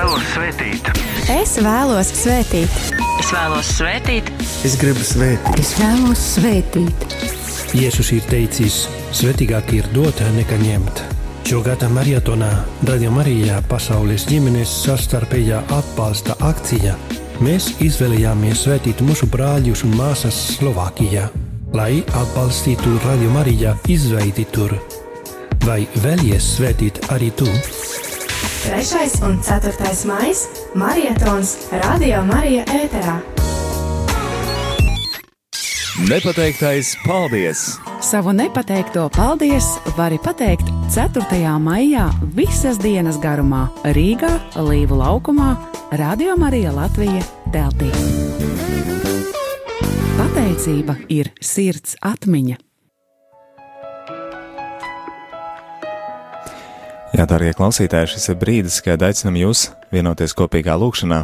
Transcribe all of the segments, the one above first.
vēlos svētīt. Es vēlos svētīt. Es vēlos svētīt. Es gribu svētīt. Es vēlos svētīt. Jēzus ir teicis, svētīgāk ir dot nekā ņemt. Šogad maratonā Radio Marijā pasaules ģimenes sastarpējā atbalsta akcija. Mēs izvēlējāmies svētīt mūsu brāļus un māsas Slovākijā, lai atbalstītu Radio Marijā izveidi tur. Vai vēlies svētīt arī tu? 3. un 4. maija maratons Radio Marija ēterā. Nepateiktais paldies! Savu nepateikto paldies vari pateikt 4. maijā visas dienas garumā Rīgā, Līvu laukumā, Radio Marija Latvija Deltī. Pateicība ir sirds atmiņa. Jā, darbie klausītāji, šis ir brīdis, kad aicinam jūs vienoties kopīgā lūkšanā.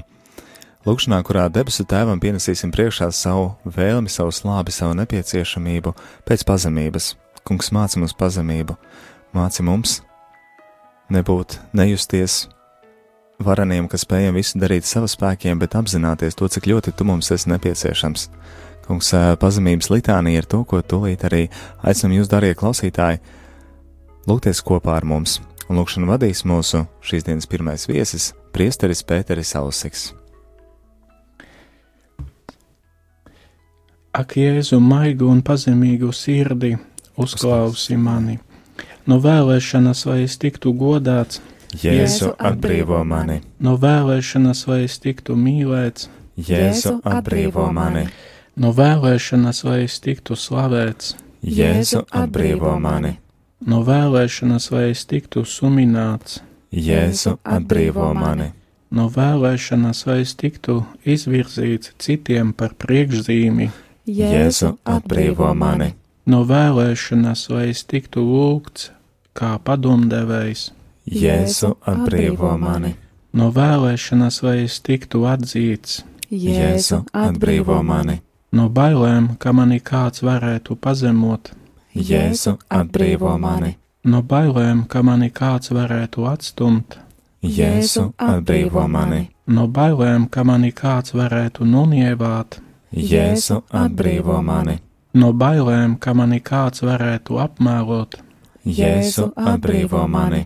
Lūkšanā, kurā debesu tēvam pienesīsim priekšā savu vēlmi, savu slāpi, savu nepieciešamību pēc pazemības. Kungs māca mums pazemību, māca mums nebūt, nejusties vareniem, kas spējam visu darīt savā spēkiem, bet apzināties to, cik ļoti tu mums esi nepieciešams. Kungs, pazemības litānija ir to, ko tūlīt arī aicinam jūs, darbie klausītāji, lūgties kopā ar mums un lūkšanu vadīs mūsu šīs dienas pirmais viesis, Priesteris Pēteris Ausiks. Ak, Jēzu, maigu un pazemīgu sirdi, uzklausi mani. No vēlēšanas, vai es tiktu godāts, Jēzu atbrīvo mani, no vēlēšanas, vai es tiktu mīlēts, Jēzu atbrīvo mani, no vēlēšanas, vai es tiktu slavēts, Jēzu atbrīvo mani, no vēlēšanas, vai es tiktu sumināts, Jēzu atbrīvo mani, no vēlēšanas, vai es tiktu izvirzīts citiem par priekšzīmi, Jēzu atbrīvo mani, no vēlēšanas, vai es tiktu lūgts kā padomdevējs, Jēzu atbrīvo mani, no vēlēšanas, vai es tiktu atzīts, Jēzu atbrīvo mani, no bailēm, ka mani kāds varētu pazemot, Jēzu atbrīvo mani, no bailēm, ka mani kāds varētu atstumt, Jēzu atbrīvo mani, no bailēm, ka mani kāds varētu nunievāt, Jēzu atbrīvo mani, no bailēm, ka mani kāds varētu apmēlot, Jēzu atbrīvo mani,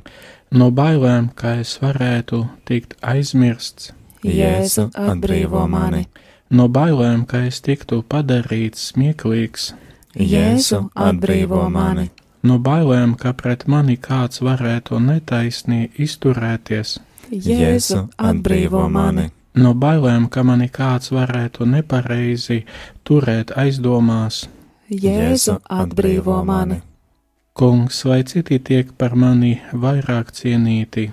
no bailēm, ka es varētu tikt aizmirsts, Jēzu atbrīvo mani, no bailēm, ka es tiktu padarīts smieklīgs, Jēzu atbrīvo mani, no bailēm, ka pret mani kāds varētu netaisnī izturēties, Jēzu atbrīvo mani, no bailēm, ka mani kāds varētu nepareizi turēt aizdomās. Jēzu atbrīvo mani, Kungs, vai citi tiek par mani vairāk cienīti,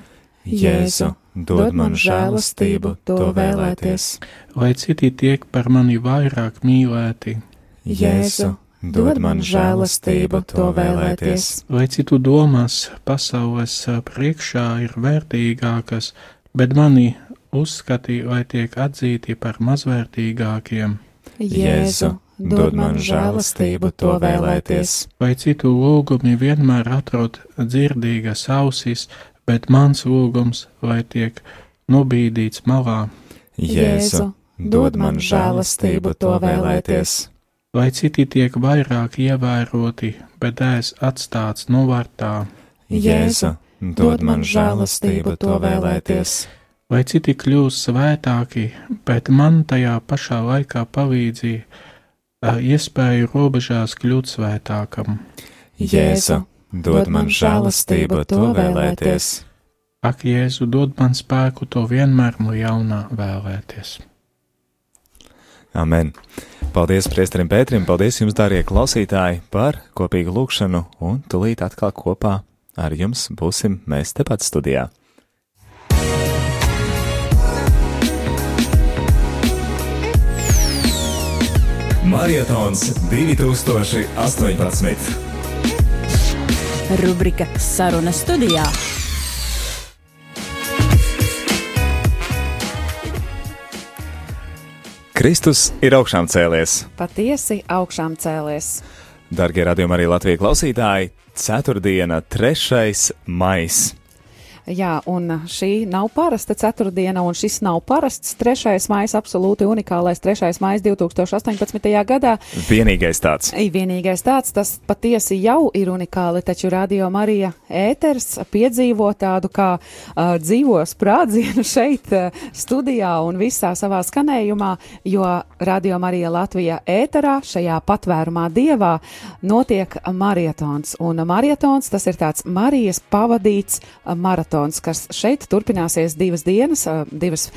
Jēzu dod man žēlastību to vēlēties, vai citi tiek par mani vairāk mīlēti, Jēzu dod man žēlastību to vēlēties, vai citu domas pasaules priekšā ir vērtīgākas, bet mani uzskati vai tiek atzīti par mazvērtīgākiem, Jēzu dod man žēlastību to vēlēties, vai citu lūgumi vienmēr atrod dzirdīgas ausis, bet mans lūgums vai tiek nobīdīts malā, Jēzu dod man žēlastību to vēlēties, vai citi tiek vairāk ievēroti, bet es atstāts novārtā, Jēzu dod man žēlastību to vēlēties, vai citi kļūst svētāki, bet man tajā pašā laikā palīdzīja iespēju robežās kļūt svētākam. Jēzu dod man žēlastību to vēlēties, Ak, Jēzu, dod man spēku to vienmēr no jaunā vēlēties. Amen! Paldies priesterim Pēterim, paldies jums, dārgie klausītāji, par kopīgu lūgšanu, un tulīt atkal kopā ar jums būsim mēs tepat studijā. Marietons 2018. Rubrika Saruna studijā. Kristus ir augšām cēlies. Patiesi augšām cēlies. Darbie radījumi arī Latvijas klausītāji, 4. 3. maija. Jā, un šī nav parasta ceturtdiena, un šis nav parasts 3. maija, absolūti unikālais 3. maija 2018. gadā. Vienīgais tāds. Vienīgais tāds, tas patiesi jau ir unikāli, taču Radio Marija ēters piedzīvo tādu kā uh, dzīvo sprādzienu šeit uh, studijā un visā savā skanējumā, jo Radio Marija Latvijā ēterā šajā patvērumā dievā notiek marietons. Un marietons tas ir tāds Marijas pavadīts maratons maratons, kas šeit turpināsies divas dienas, divas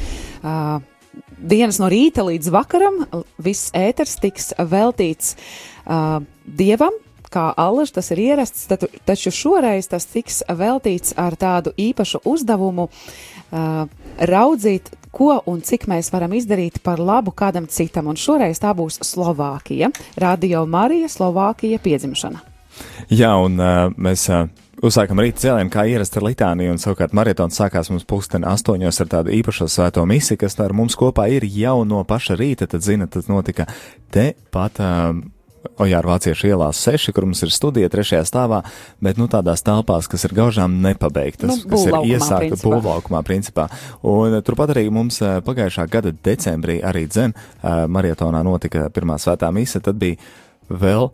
dienas no rīta līdz vakaram. Viss ēters tiks veltīts dievam, kā allaž tas ir ierasts, taču, taču šoreiz tas tiks veltīts ar tādu īpašu uzdevumu uh, raudzīt, ko un cik mēs varam izdarīt par labu kādam citam. Un šoreiz tā būs Slovākija, Radio Marija Slovākija piedzimšana. Jā, un uh, mēs. Uh Uzsākam rīta cēlienu kā ierasts ar litāniju, un savukārt maratons sākās mums pulksten astoņos ar tādu īpašo svēto misiju, kas ar mums kopā ir jau no paša rīta. Tad, zinat, tas notika te pat. Um, Ojāra Vāciešu ielās 6, kur mums ir studija trešajā stāvā, bet nu tādās telpās, kas ir gaužām nepabeigtas, nu, kas ir iesākta būvlaukumā principā. Un uh, turpat arī mums uh, pagājušā gada decembrī arī dzen uh, marietonā notika pirmā svētā mise, tad bija vēl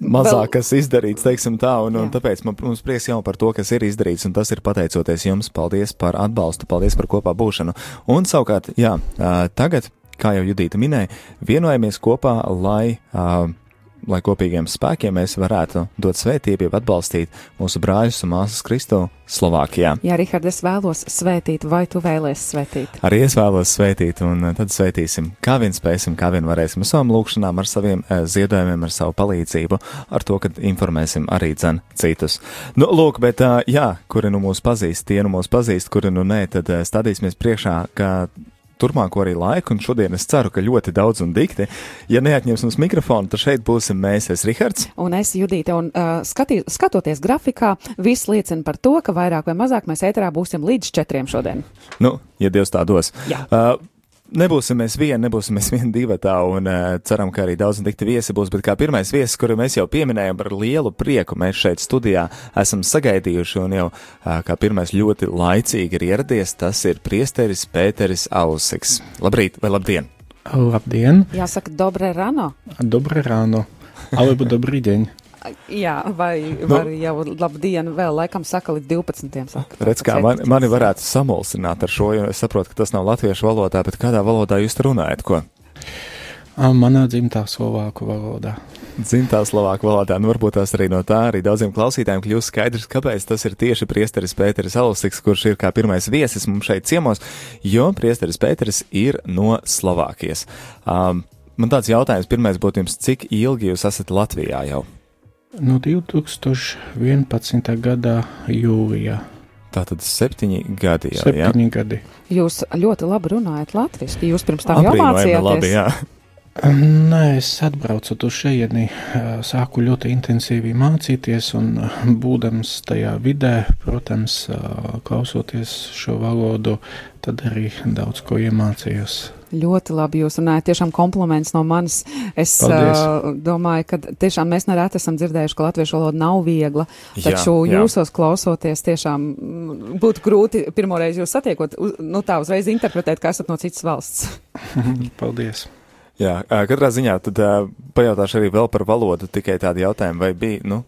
mazāk kas izdarīts, teiksim tā, un, un tāpēc man, mums prieks jau par to, kas ir izdarīts, un tas ir pateicoties jums. Paldies par atbalstu, paldies par kopā būšanu. Un savukārt, jā, tagad, kā jau Judīta minēja, vienojamies kopā, lai uh, lai kopīgiem spēkiem mēs varētu dot svētību, atbalstīt mūsu brāļus un māsas Kristu Slovākijā. Jā, Rihard, es vēlos svētīt, vai tu vēlēsi svētīt? Arī es vēlos svētīt, un tad svētīsim, kā vien spēsim, kā vien varēsim ar savām lūkšanām, ar saviem eh, ziedojumiem, ar savu palīdzību, ar to, ka informēsim arī dzen citus. Nu, lūk, bet jā, kuri nu mūs pazīst, tie nu mūs pazīst, kuri nu nē, tad stādīsimies priekšā, ka turpmāko arī laiku, un šodien es ceru, ka ļoti daudz un dikti. Ja neatņems mums mikrofonu, tad šeit būsim mēs, es Rihards. Un es Judīte, un uh, skatī, skatoties grafikā, viss liecina par to, ka vairāk vai mazāk mēs ēterā būsim līdz četriem šodien. Nu, ja Dievs tā dos. Jā. Uh, Nebūsim mēs vieni, nebūsim mēs vieni divatā, un uh, ceram, ka arī daudz un dikti viesi būs, bet kā pirmais viesis, kuru mēs jau pieminējām ar lielu prieku, mēs šeit studijā esam sagaidījuši, un jau uh, kā pirmais ļoti laicīgi ir ieradies, tas ir priesteris Pēteris Ausiks. Labrīt vai labdien! Labdien! Jāsaka, dobre rano! Dobre rano! Alebo dobrý deň! Jā, vai nu, jau labu dienu vēl, laikam saka līdz 12. Saka, redz, kā man, mani varētu samulsināt ar šo, jo es saprotu, ka tas nav latviešu valodā, bet kādā valodā jūs runājat, ko? Manā dzimtā slovāku valodā. Dzimtā slovāku valodā, nu varbūt tās arī no tā arī daudziem klausītājiem kļūst skaidrs, kāpēc tas ir tieši priesteris Pēteris Alusiks, kurš ir kā pirmais viesis mums šeit ciemos, jo priesteris Pēteris ir no Slovākijas. Um, man tāds jautājums pirmais būtu jums, cik ilgi jūs esat Latvijā jau? No 2011. gada jūlijā. Tātad septiņi gadi jau. Septiņi jā? gadi. Jūs ļoti labi runājat latviešu. Jūs pirms tam jau mācījāties. Labi, jā. Nē, es atbraucu uz šejieni, sāku ļoti intensīvi mācīties, un būdams tajā vidē, protams, klausoties šo valodu, tad arī daudz ko iemācījos. Ļoti labi jūs runājat, tiešām kompliments no manis. Es Paldies. uh, domāju, ka tiešām mēs nereti esam dzirdējuši, ka latviešu valoda nav viegla, taču jā, jā. jūsos klausoties tiešām būtu grūti pirmoreiz jūs satiekot, nu tā uzreiz interpretēt, ka esat no citas valsts. Paldies! Jā, katrā ziņā tad pajautāšu arī vēl par valodu, tikai tādu jautājumu, vai bija, nu,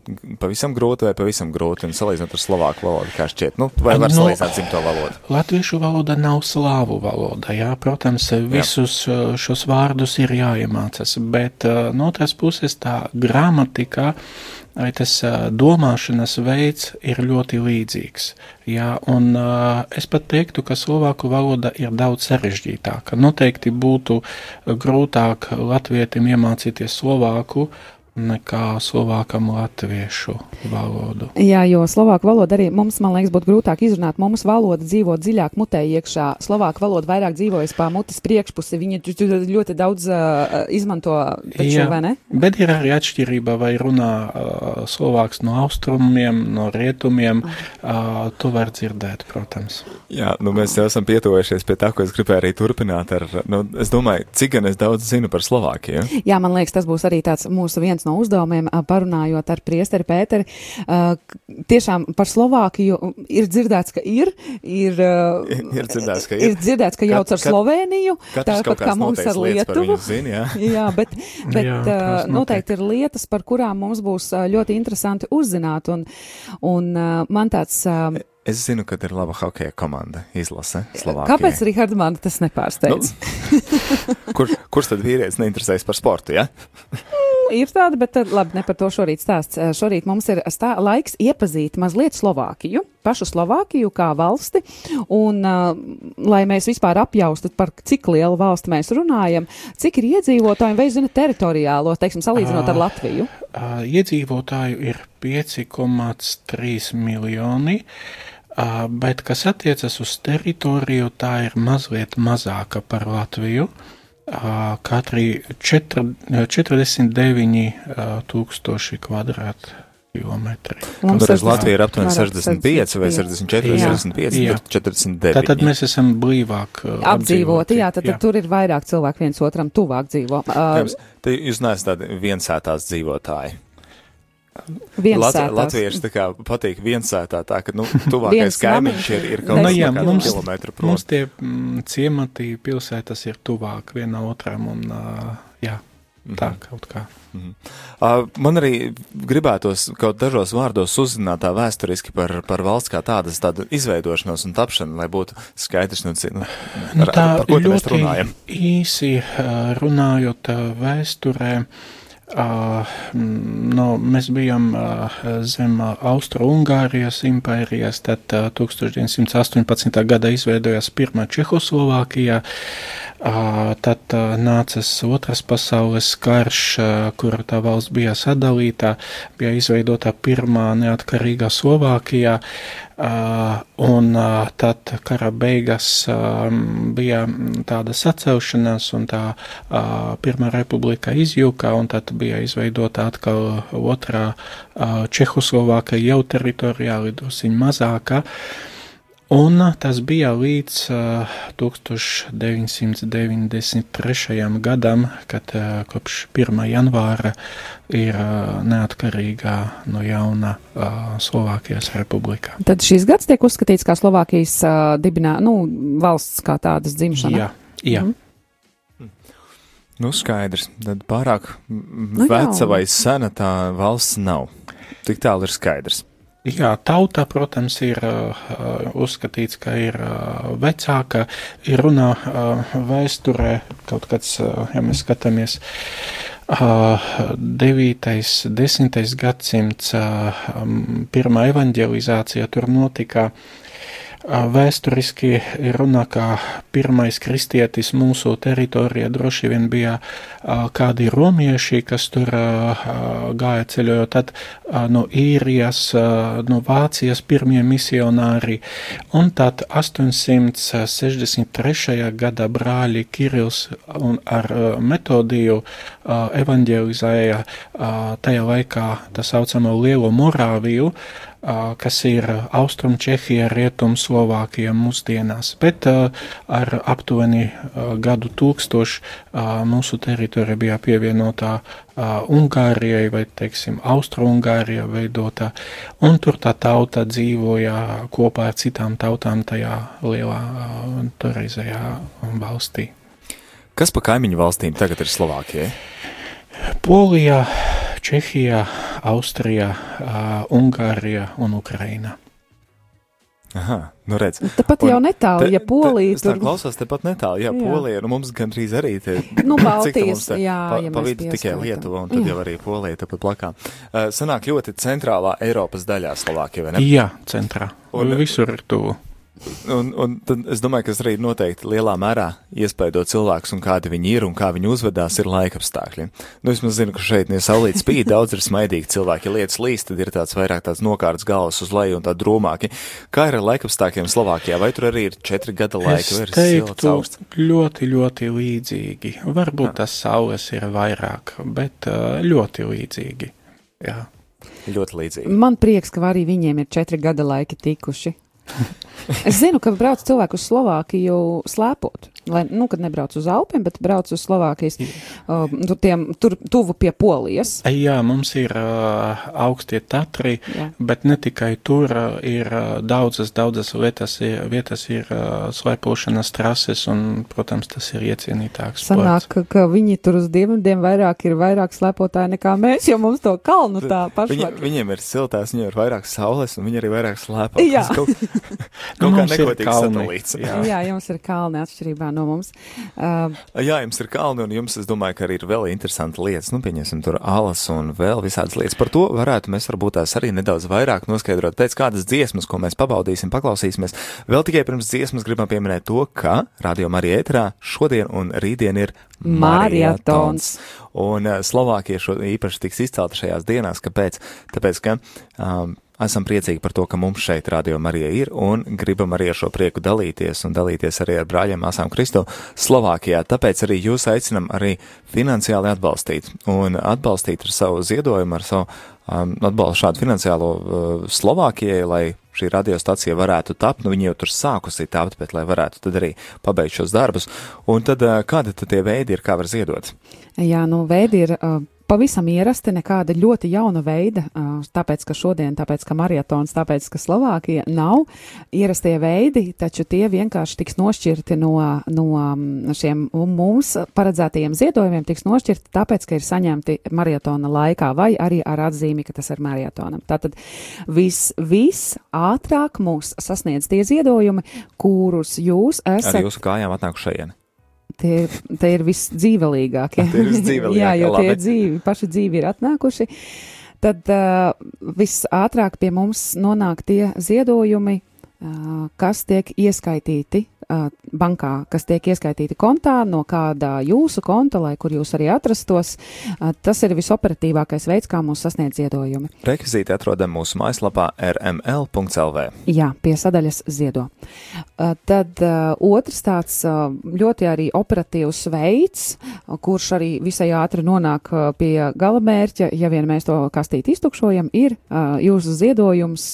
pavisam grūti vai pavisam grūti, un salīdzinot ar slovāku valodu, kā šķiet, nu, vai var no, salīdzināt dzimto valodu? Latviešu valoda nav slāvu valoda, jā, protams, visus jā. šos vārdus ir jāiemācas, bet no otras puses tā gramatika, vai tas domāšanas veids ir ļoti līdzīgs. Jā, un es pat teiktu, ka slovāku valoda ir daudz sarežģītāka. Noteikti būtu grūtāk latvietim iemācīties slovāku, nekā slovākam latviešu valodu. Jā, jo slovāku valoda arī mums, man liekas, būtu grūtāk izrunāt. Mums valoda dzīvo dziļāk mutē iekšā. Slovāku valoda vairāk dzīvojas pā mutes priekšpusi. Viņi ļoti daudz uh, izmanto, taču, Jā, vai ne? Bet ir arī atšķirība, vai runā uh, slovāks no austrumiem, no rietumiem. Uh, to var dzirdēt, protams. Jā, nu mēs jau esam pietuvojušies pie tā, ko es gribēju arī turpināt ar, nu, es domāju, cik gan es daudz zinu par Slovākiju. Jā, man liekas, tas būs arī tāds mūsu viens viens no uzdevumiem, parunājot ar priesteri Pēteri, tiešām par Slovākiju ir dzirdēts, ka ir, ir, ir dzirdēts, ka ir. ir dzirdēts, ka jauc ar Sloveniju, tāpat kā mums ar Lietuvu. Zin, jā. jā, bet, bet jā, uh, noteikti ir lietas, par kurām mums būs ļoti interesanti uzzināt, un, un man tāds. Uh, Es zinu, ka ir laba hokeja komanda izlase Slovākijā. Kāpēc Rihards man tas nepārsteidz? Nu, kur, kurš tad vīrietis neinteresējas par sportu, ja? ir tāda, bet labi, ne par to šorīt stāsts. Šorīt mums ir stā, laiks iepazīt mazliet Slovākiju, pašu Slovākiju kā valsti, un uh, lai mēs vispār apjaustu, par cik lielu valsti mēs runājam, cik ir iedzīvotāji vai zina teritoriālo, teiksim, salīdzinot uh, ar Latviju. Uh, iedzīvotāju ir 5,3 miljoni. Uh, bet, kas attiecas uz teritoriju, tā ir mazliet mazāka par Latviju. Uh, katri 4, 49 uh, tūkstoši kvadrātu kilometri. Toreiz Latvija ir aptuveni 65 vai 64 vai 65, jā. 49. Tātad mēs esam blīvāk uh, apdzīvoti. Jā, tad, jā. tad tur ir vairāk cilvēku viens otram tuvāk dzīvo. Uh, Te jūs neesat tādi viensētās dzīvotāji. Lat, latvieši tā kā patīk viensētā, tā ka, nu, tuvākais kaimiņš ir, ir kaut nu, jā, kā mums, kilometru prom. Mums tie mm, ciemati pilsētas ir tuvāk viena otram un, uh, jā, tā mm -hmm. kaut kā. Mm -hmm. uh, man arī gribētos kaut dažos vārdos uzzināt tā vēsturiski par, par valsts kā tādas tādu izveidošanos un tapšanu, lai būtu skaidrs, nu, nu, nu tā par ko mēs runājam. Īsi runājot vēsturē, Uh, no, mēs bijām uh, zem Austro-Ungārijas impērijas, tad uh, 1918. gada izveidojās pirmā Čehoslovākijā, uh, tad uh, nācas otras pasaules karš, uh, kur tā valsts bija sadalīta, bija izveidota pirmā neatkarīgā Slovākijā, Uh, un uh, tad kara beigas uh, bija tāda sacelšanās, un tā uh, Pirmā republika izjūka, un tad bija izveidota atkal otrā uh, Čehoslovākija jau teritoriāli drusciņ mazāka. Uh, Un tas bija līdz uh, 1993. gadam, kad uh, kopš 1. janvāra ir uh, neatkarīgā no jauna uh, Slovākijas republika. Tad šis gads tiek uzskatīts kā Slovākijas uh, dibinā, nu, valsts kā tādas dzimšana. Jā, jā. Mm. Nu, skaidrs. Tad pārāk nu, veca vai sena tā valsts nav. Tik tālu ir skaidrs. Jā, tauta, protams, ir uh, uzskatīts, ka ir uh, vecāka, ir runā uh, vēsturē, kaut kāds, ja mēs skatāmies, uh, 9. 10. gadsimts, pirmā evanģelizācija tur notika uh, Vēsturiski runā, ka pirmais kristietis mūsu teritorijā droši vien bija kādi romieši, kas tur gāja ceļojot, tad no īrijas, no Vācijas pirmie misionāri, un tad 863. gada brāļi Kirils un ar metodiju evanģelizēja tajā laikā tā saucamo Lielo Morāviju, kas ir Austrum Čehija, Rietum Slovākija mūsdienās, bet ar aptuveni gadu tūkstošu mūsu teritorija bija pievienotā Ungārijai vai, teiksim, Austro-Ungārija veidotā, un tur tā tauta dzīvoja kopā ar citām tautām tajā lielā toreizējā valstī. Kas pa kaimiņu valstīm tagad ir Slovākijai? Polijā, Čehijā, Austrijā, Ungārijā un Ukrainā. Aha, nu redz. Tāpat jau netālu, te, ja Polija te, tur. Tā klausās tepat netālu, jā, jā. Polija, nu mums gandrīz arī te. Nu, Baltijas, te, jā, pa, ja pa vidu tikai Lietuva, un tad jā. jau arī Polija tepat plakā. Uh, sanāk ļoti centrālā Eiropas daļā Slovākija, vai ne? Jā, centrā. Un visur ir tuvu. Un, un tad es domāju, ka tas arī noteikti lielā mērā iespaido cilvēkus un kādi viņi ir un kā viņi uzvedās ir laikapstākļi. Nu, es zinu, ka šeit, ja saulīt spīd, daudz ir smaidīgi cilvēki, ja lietas līst, tad ir tāds vairāk tāds nokārts galvas uz leju un tā drūmāki. Kā ir ar laikapstākļiem Slovākijā? Vai tur arī ir četri gada laika? Es teiktu, ļoti, ļoti līdzīgi. Varbūt tas saules ir vairāk, bet ļoti līdzīgi. Jā. Ļoti līdzīgi. Man prieks, ka arī viņiem ir četri gada laiki tikuši. Es zinu, ka brauc cilvēku uz Slovākiju slēpot. Lai, nu, kad nebrauc uz Alpiem, bet brauc uz Slovākijas, uh, tur, tiem, tur tuvu pie Polijas. Jā, mums ir uh, augstie Tatri, Jā. bet ne tikai tur uh, ir uh, daudzas, daudzas vietas, ir, vietas ir uh, slēpošanas trases, un, protams, tas ir iecienītāks. Sanāk, ka, ka viņi tur uz dienvidiem vairāk ir vairāk slēpotāji nekā mēs, jo mums to kalnu tā pašlaik. Viņiem, viņiem ir siltās, viņiem ir vairāk saules, un viņi arī vairāk slēpo. Jā. Kaut, kaut kā nekotīgs satelīts. Jā. jā, jums ir kalni atšķirībā no mums. Uh, Jā, jums ir kalni, un jums, es domāju, ka arī ir vēl interesanti lietas. Nu, pieņemsim, tur alas un vēl visādas lietas. Par to varētu mēs varbūt tās arī nedaudz vairāk noskaidrot pēc kādas dziesmas, ko mēs pabaudīsim, paklausīsimies. Vēl tikai pirms dziesmas gribam pieminēt to, ka Radio Marija ēterā šodien un rītdien ir marietons. Un uh, Slovākija šo īpaši tiks izcelta šajās dienās. Kāpēc? Tāpēc, ka um, esam priecīgi par to, ka mums šeit radio Marija ir un gribam arī ar šo prieku dalīties un dalīties arī ar brāļiem māsām Kristo Slovākijā. Tāpēc arī jūs aicinam arī finansiāli atbalstīt un atbalstīt ar savu ziedojumu, ar savu um, atbalstu šādu finansiālo uh, Slovākijai, lai šī radiostacija varētu tapt, nu viņi jau tur sākusi tapt, bet lai varētu tad arī pabeigt šos darbus. Un tad uh, kādi tad tie veidi ir, kā var ziedot? Jā, nu veidi ir. Uh pavisam ierasti, nekāda ļoti jauna veida, tāpēc, ka šodien, tāpēc, ka marietons, tāpēc, ka Slovākija nav ierastie veidi, taču tie vienkārši tiks nošķirti no, no šiem mums paredzētajiem ziedojumiem, tiks nošķirti tāpēc, ka ir saņemti marietona laikā vai arī ar atzīmi, ka tas ir marietonam. Tātad vis, vis ātrāk mūs sasniedz tie ziedojumi, kurus jūs esat. Ar jūsu kājām atnāk šajien. Tie, tie ir visdzīvelīgākie. tie ir visdzīvelīgākie. Jā, jo tie dzīvi, paši dzīvi ir atnākuši. Tad uh, visātrāk pie mums nonāk tie ziedojumi, uh, kas tiek ieskaitīti uh, bankā, kas tiek ieskaitīti kontā, no kāda jūsu konta, lai kur jūs arī atrastos. Uh, tas ir visoperatīvākais veids, kā mūs sasniedz ziedojumi. Rekvizīti atrodam mūsu mājaslapā rml.lv. Jā, pie sadaļas ziedo. Uh, tad uh, otrs tāds uh, ļoti arī operatīvs veids, uh, kurš arī visai ātri nonāk uh, pie gala mērķa, ja vien mēs to kastīti iztukšojam, ir uh, jūsu ziedojums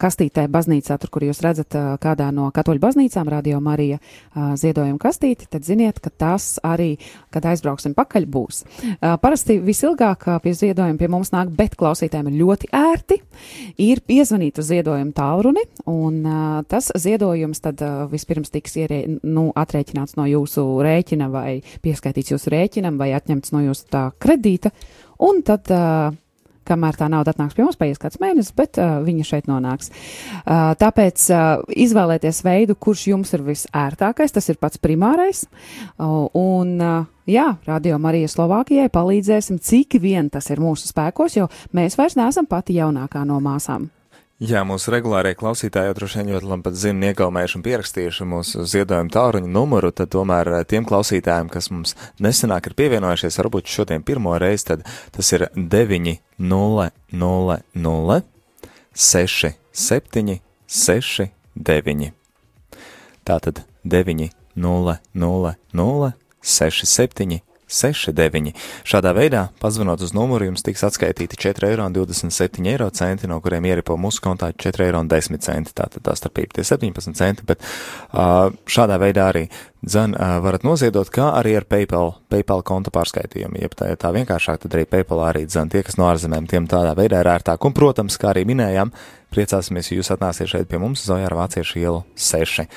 kastītē baznīcā, tur, kur jūs redzat kādā no katoļu baznīcām, Radio Marija ziedojuma kastīti, tad ziniet, ka tas arī, kad aizbrauksim pakaļ, būs. Parasti visilgāk pie ziedojuma pie mums nāk, bet klausītājiem ir ļoti ērti, ir piezvanīt uz ziedojumu tālruni, un tas ziedojums tad vispirms tiks ierē, nu, atrēķināts no jūsu rēķina vai pieskaitīts jūsu rēķinam vai atņemts no jūsu tā kredīta, un tad kamēr tā nauda atnāks pie mums, paies kāds mēnesis, bet uh, viņa šeit nonāks. Uh, tāpēc uh, izvēlēties veidu, kurš jums ir visērtākais, tas ir pats primārais. Uh, un, uh, Jā, Radio Marija Slovākijai palīdzēsim, cik vien tas ir mūsu spēkos, jo mēs vairs neesam pati jaunākā no māsām. Jā, mūsu regulārie klausītāji jau droši vien ļoti labi zina, iegaumējuši un pierakstījuši mūsu ziedojumu tāruņu numuru, tad tomēr eh, tiem klausītājiem, kas mums nesenāk ir pievienojušies, varbūt šodien pirmo reizi, tad tas ir 9 0 0 0 6 7 6 9. Tātad 9 0 0 0 6 7 69. Šādā veidā, pazvanot uz numuru, jums tiks atskaitīti 4,27 eiro centi, no kuriem ieripo mūsu kontā 4,10 eiro. Tātad tā starpība tie 17 centi, bet uh, šādā veidā arī uh, varat noziedot, kā arī ar PayPal, PayPal konta pārskaitījumu. Ja tā, ja tā vienkāršāk, tad arī PayPal arī dzen tie, kas no ārzemēm, tiem tādā veidā ir ērtāk. Un, protams, kā arī minējām, priecāsimies, ja jūs atnāsiet šeit pie mums, Zojāra Vāciešu ielu 6.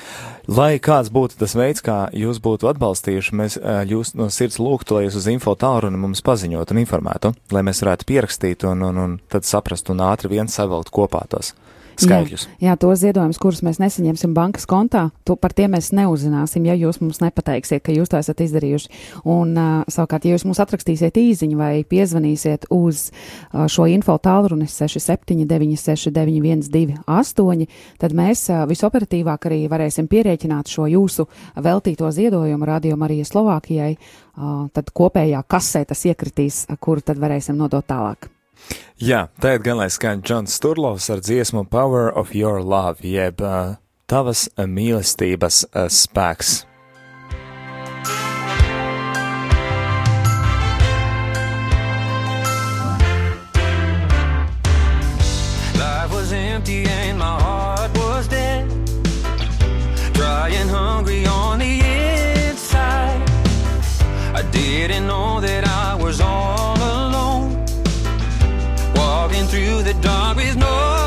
Lai kāds būtu tas veids, kā jūs būtu atbalstījuši, mēs jūs no sirds lūgtu, lai jūs uz info tālruni mums paziņotu un informētu, lai mēs varētu pierakstīt un, un, un tad saprast un ātri viens savilkt kopā tos skaitļus. Jā, jā tos ziedojumus, kurus mēs nesaņemsim bankas kontā, to par tiem mēs neuzzināsim, ja jūs mums nepateiksiet, ka jūs to esat izdarījuši. Un, uh, savukārt, ja jūs mums atrakstīsiet īziņu vai piezvanīsiet uz uh, šo info tālruni 67969128, tad mēs uh, visoperatīvāk arī varēsim pierēķināt šo jūsu veltīto ziedojumu Radio Marija Slovākijai, uh, tad kopējā kasē tas iekritīs, kuru tad varēsim nodot tālāk. Jā, tagad gan lai skan Džons Sturlovs ar dziesmu Power of Your Love, jeb uh, tavas mīlestības uh, spēks. Life was empty and my heart was dead. Dry and hungry on the edge. Didn't know that I was all alone. Through the dark with no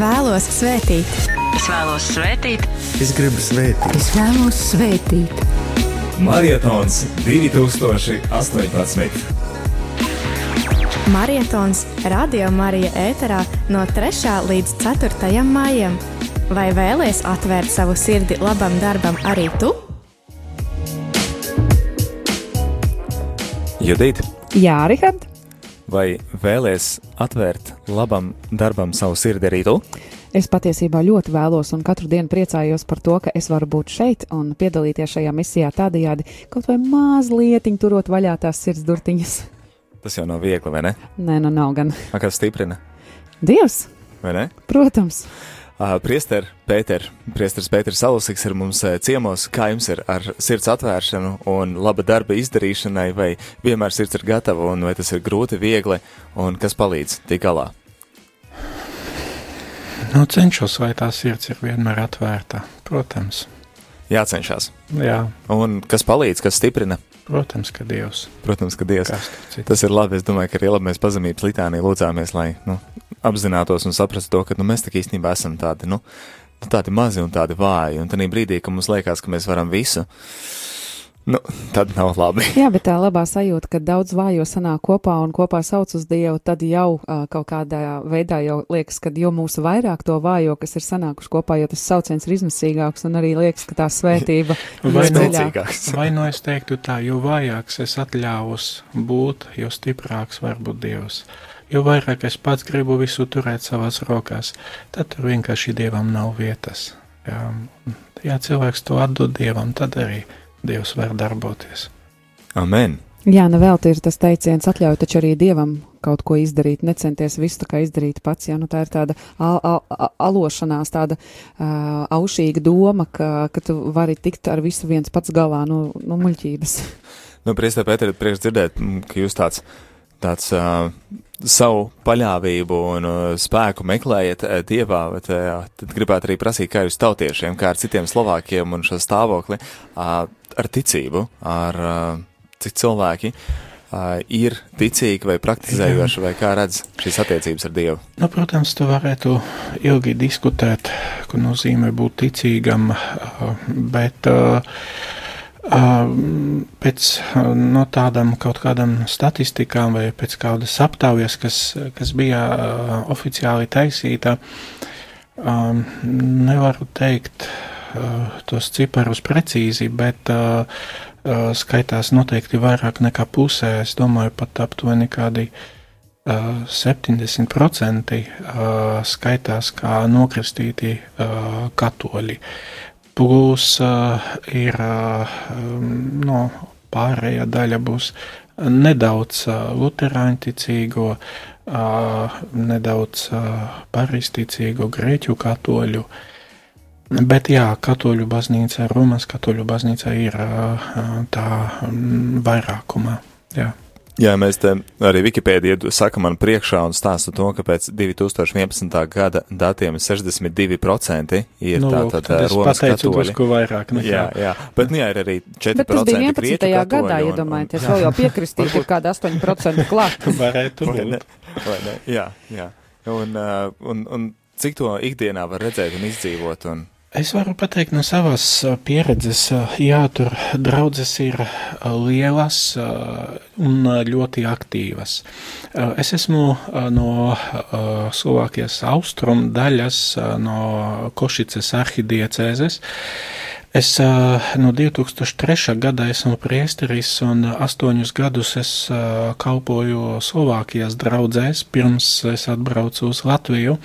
vēlos svētīt. Es vēlos svētīt Es gribu svētīt. Es vēlos svētīt. Marietons 2018. Marietons Radio Marija ēterā no 3. līdz 4. maijam. Vai vēlies atvērt savu sirdi labam darbam arī tu? Judīt, Jā, Rihard, vai vēlies atvērt labam darbam savu sirdi arī tu? es patiesībā ļoti vēlos un katru dienu priecājos par to, ka es varu būt šeit un piedalīties šajā misijā tādajādi, kaut vai mazliet turot vaļā tās sirds durtiņas. Tas jau nav viegli, vai ne? Nē, nu nav gan. A, Kas stiprina, Dievs, vai ne? protams. Priester, Pēter, Priesteris Pēters Salusiks ir mums ciemos. Kā jums ir ar sirds atvēršanu un laba darba izdarīšanai, vai vienmēr sirds ir gatava, un vai tas ir grūti, viegli, un kas palīdz tik galā? Nu, cenšos, lai tā sirds ir vienmēr atvērta. Protams, Jācenšas. jā, Un kas palīdz, kas stiprina? protams, ka Dievs. Protams, ka Dievs. Tas ir labi. Es domāju, ka arī labi mēs pazemības litānī lūdzāmies, lai nu, apzinātos un saprastu to, ka nu, mēs tā īstenībā esam tādi, nu, tādi mazi un tādi vāji. Un tad brīdī, kad mums liekas, ka mēs varam visu, nu, tad nav labi. Jā, bet tā labā sajūta, ka daudz vājo sanāk kopā un kopā sauc uz Dievu, tad jau uh, kaut kādā veidā jau liekas, ka jo mūsu vairāk to vājo, kas ir sanākuši kopā, jo tas sauciens ir izmisīgāks un arī liekas, ka tā svētība Vai ir nu-. Spēcīgāks. Vai nu es teiktu tā, jo vājāks es atļāvos būt, jo stiprāks var būt Dievs. Jo vairāk es pats gribu visu turēt savās rokās, tad tur vienkārši Dievam nav vietas. Jā, ja cilvēks to atdod Dievam, tad arī Dievs var darboties. Amen. Jā, nevelti ir tas teiciens, atļauj taču arī Dievam kaut ko izdarīt, necenties visu tā kā izdarīt pats. Jā, nu tā ir tāda al al al alošanās, tāda uh, aušīga doma, ka, ka tu vari tikt ar visu viens pats galā, nu, nu muļķības. Nu, Priestā Pēter, prieks dzirdēt, ka jūs tāds tāds uh, savu paļāvību un uh, spēku meklējat uh, dievā, bet uh, tad gribētu arī prasīt, kā jūs tautiešiem, kā ar citiem Slovākiem un šo stāvokli uh, ar ticību, ar uh, cik cilvēki uh, ir ticīgi vai praktizējoši, vai kā redz šīs attiecības ar Dievu? Nu, protams, tu varētu ilgi diskutēt, ko nozīmē būt ticīgam, bet pēc no tādām kaut kādām statistikām vai pēc kādas aptaujas, kas, kas bija oficiāli taisīta, nevaru teikt tos ciparus precīzi, bet skaitās noteikti vairāk nekā pusē. Es domāju, pat aptuveni kādi 70% skaitās kā nokristīti katoļi. Plus ir no, pārējā daļa būs nedaudz luterāņu ticīgo, nedaudz paristicīgo grieķu katoļu. Bet jā, katoļu baznīca, Romas katoļu baznīca ir tā vairākumā. Jā. Jā, mēs te arī Wikipēdija saka man priekšā un stāsta to, ka pēc 2011. gada datiem 62% ir nu, tātad Romas katoļi. vairāk nekā. Jā, jā, bet nu jā, ir arī 4% Bet tas 11. gadā, iedomājieties, vēl jau piekristīt ir kāda 8% klāt. Varētu vai ne? Vai ne? Jā, jā. Un, un, un cik to ikdienā var redzēt un izdzīvot un Es varu pateikt no savas pieredzes, jā, tur draudzes ir lielas un ļoti aktīvas. Es esmu no Slovākijas austrumu daļas, no Košicas arhidiecēzes. Es no 2003. gada esmu priesteris un astoņus gadus es kalpoju Slovākijas draudzēs, pirms es atbraucu uz Latviju.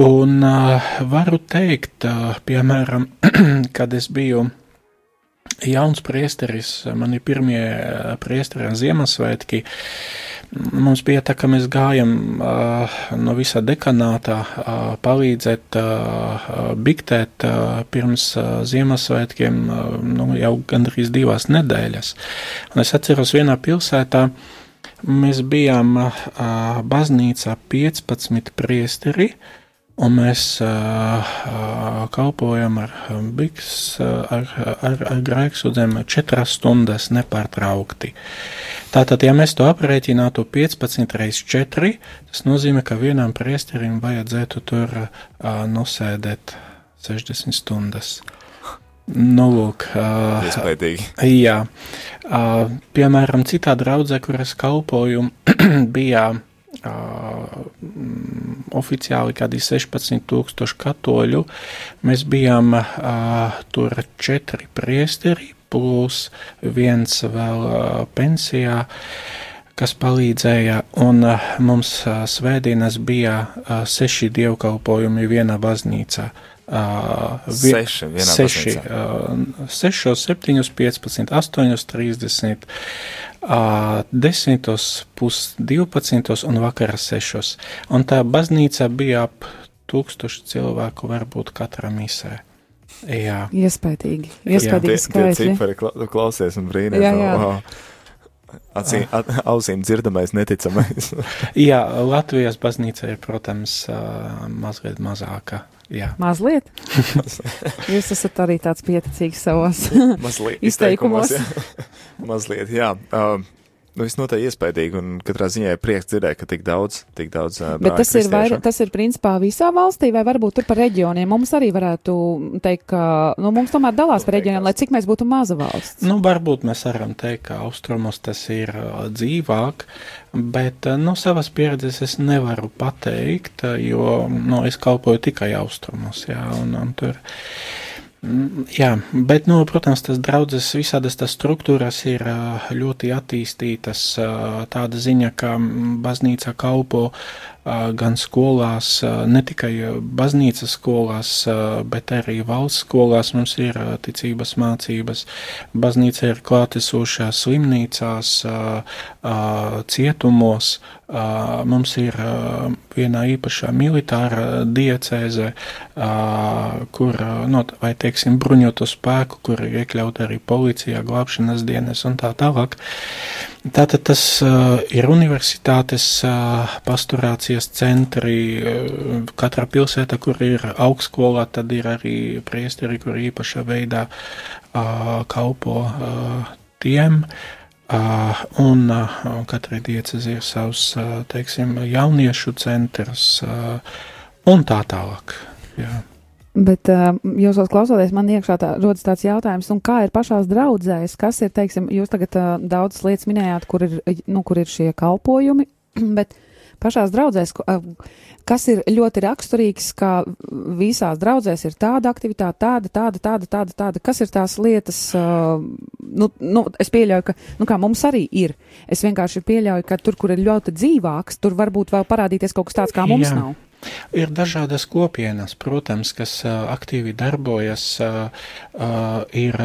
Un uh, varu teikt, uh, piemēram, kad es biju jauns priesteris, mani pirmie priesteri Ziemassvētki, mums bija tā, ka mēs gājam uh, no visā dekanātā uh, palīdzēt uh, biktēt uh, pirms uh, Ziemassvētkiem uh, nu, jau gandrīz divās nedēļas. Un es atceros vienā pilsētā, mēs bijām uh, baznīcā 15 priesteri, uh, Un mēs uh, kalpojam ar biks, ar, ar, ar grēksudzēm četras stundas nepārtraukti. Tātad, ja mēs to aprēķinātu 15 reiz 4, tas nozīmē, ka vienam priesterim vajadzētu tur uh, nosēdēt 60 stundas. Nu, lūk, uh, Iespējīgi. Jā. Uh, piemēram, citā draudzē, kur es kalpoju, bija Uh, oficiāli kādi 16,000 katoļu. Mēs bijām uh, tur četri priesteri, plus viens vēl uh, pensijā, kas palīdzēja, un mums svētdienas bija seši dievkalpojumi vienā baznīcā. Uh, vi, seši, seši, uh, sešos, septiņos, piecpadsmit, astoņos, trīsdesmit, desmitos, pus divpadsmitos un vakara sešos. Un tā baznīca bija ap tūkstoši cilvēku varbūt katrā misē. Jā. Iespējīgi. Iespējīgi skaitļi. Cipari klausies un brīnās. Jā, jā. Oh, acīm, at, ausīm dzirdamais, neticamais. jā, Latvijas baznīca ir, protams, mazliet mazāka. Jā. Mazliet? Jūs esat arī tāds pieticīgs savos izteikumos. izteikumos Mazliet, jā. Uh, Nu, visnotaļ iespaidīgi, un katrā ziņā ir prieks dzirdēt, ka tik daudz, tik daudz uh, Bet tas ir, vair, tas ir principā visā valstī, vai varbūt tur par reģioniem? Mums arī varētu teikt, ka, nu, mums tomēr dalās par reģioniem, lai cik mēs būtu maza valsts. Nu, varbūt mēs varam teikt, ka austrumos tas ir uh, dzīvāk, bet uh, no savas pieredzes es nevaru pateikt, jo, nu, es kalpoju tikai austrumos, jā, un, un tur. Mm, jā, bet, nu, protams, tas draudzes visādas tas struktūras ir ļoti attīstītas. Tāda ziņa, ka baznīca kalpo gan skolās, ne tikai baznīcas skolās, bet arī valsts skolās mums ir ticības mācības. Baznīca ir klātesošā slimnīcās, cietumos, mums ir viena īpašā militāra diecēze, kur, no, vai teiksim, bruņoto spēku, kur ir iekļauta arī policija, glābšanas dienas un tā tālāk. Tātad tas uh, ir universitātes uh, pasturācijas centri. Uh, katrā pilsētā, kur ir augstskola, tad ir arī priesteri, kur īpašā veidā kalpo tiem. Un katrai diecezi ir savs, teiksim, jauniešu centrs un tā tālāk. Jā. Bet uh, jūs klausoties, man iekšā tā, rodas tāds jautājums, kā ir pašās draudzēs, kas ir, teiksim, jūs tagad uh, daudzas lietas minējāt, kur ir, nu, kur ir šie kalpojumi, bet pašās draudzēs, kas ir ļoti raksturīgs, ka visās draudzēs ir tāda aktivitāte, tāda, tāda, tāda, tāda, tāda, kas ir tās lietas, nu, nu, es pieļauju, ka, nu, kā mums arī ir, es vienkārši pieļauju, ka tur, kur ir ļoti dzīvāks, tur varbūt vēl parādīties kaut kas tāds, kā mums Jā. nav. Ir dažādas kopienas, protams, kas aktīvi darbojas, ir,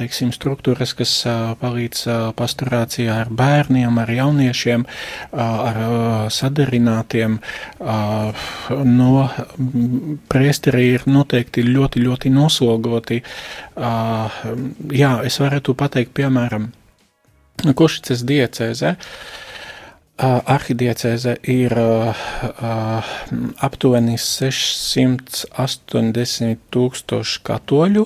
teiksim, struktūras, kas palīdz pasturācijā ar bērniem, ar jauniešiem, ar sadarinātiem. No priesteri ir noteikti ļoti, ļoti noslogoti. Jā, es varētu pateikt, piemēram, Košicas diecēze. Uh, Arhidiecēze ir aptuveni 680 tūkstoši katoļu,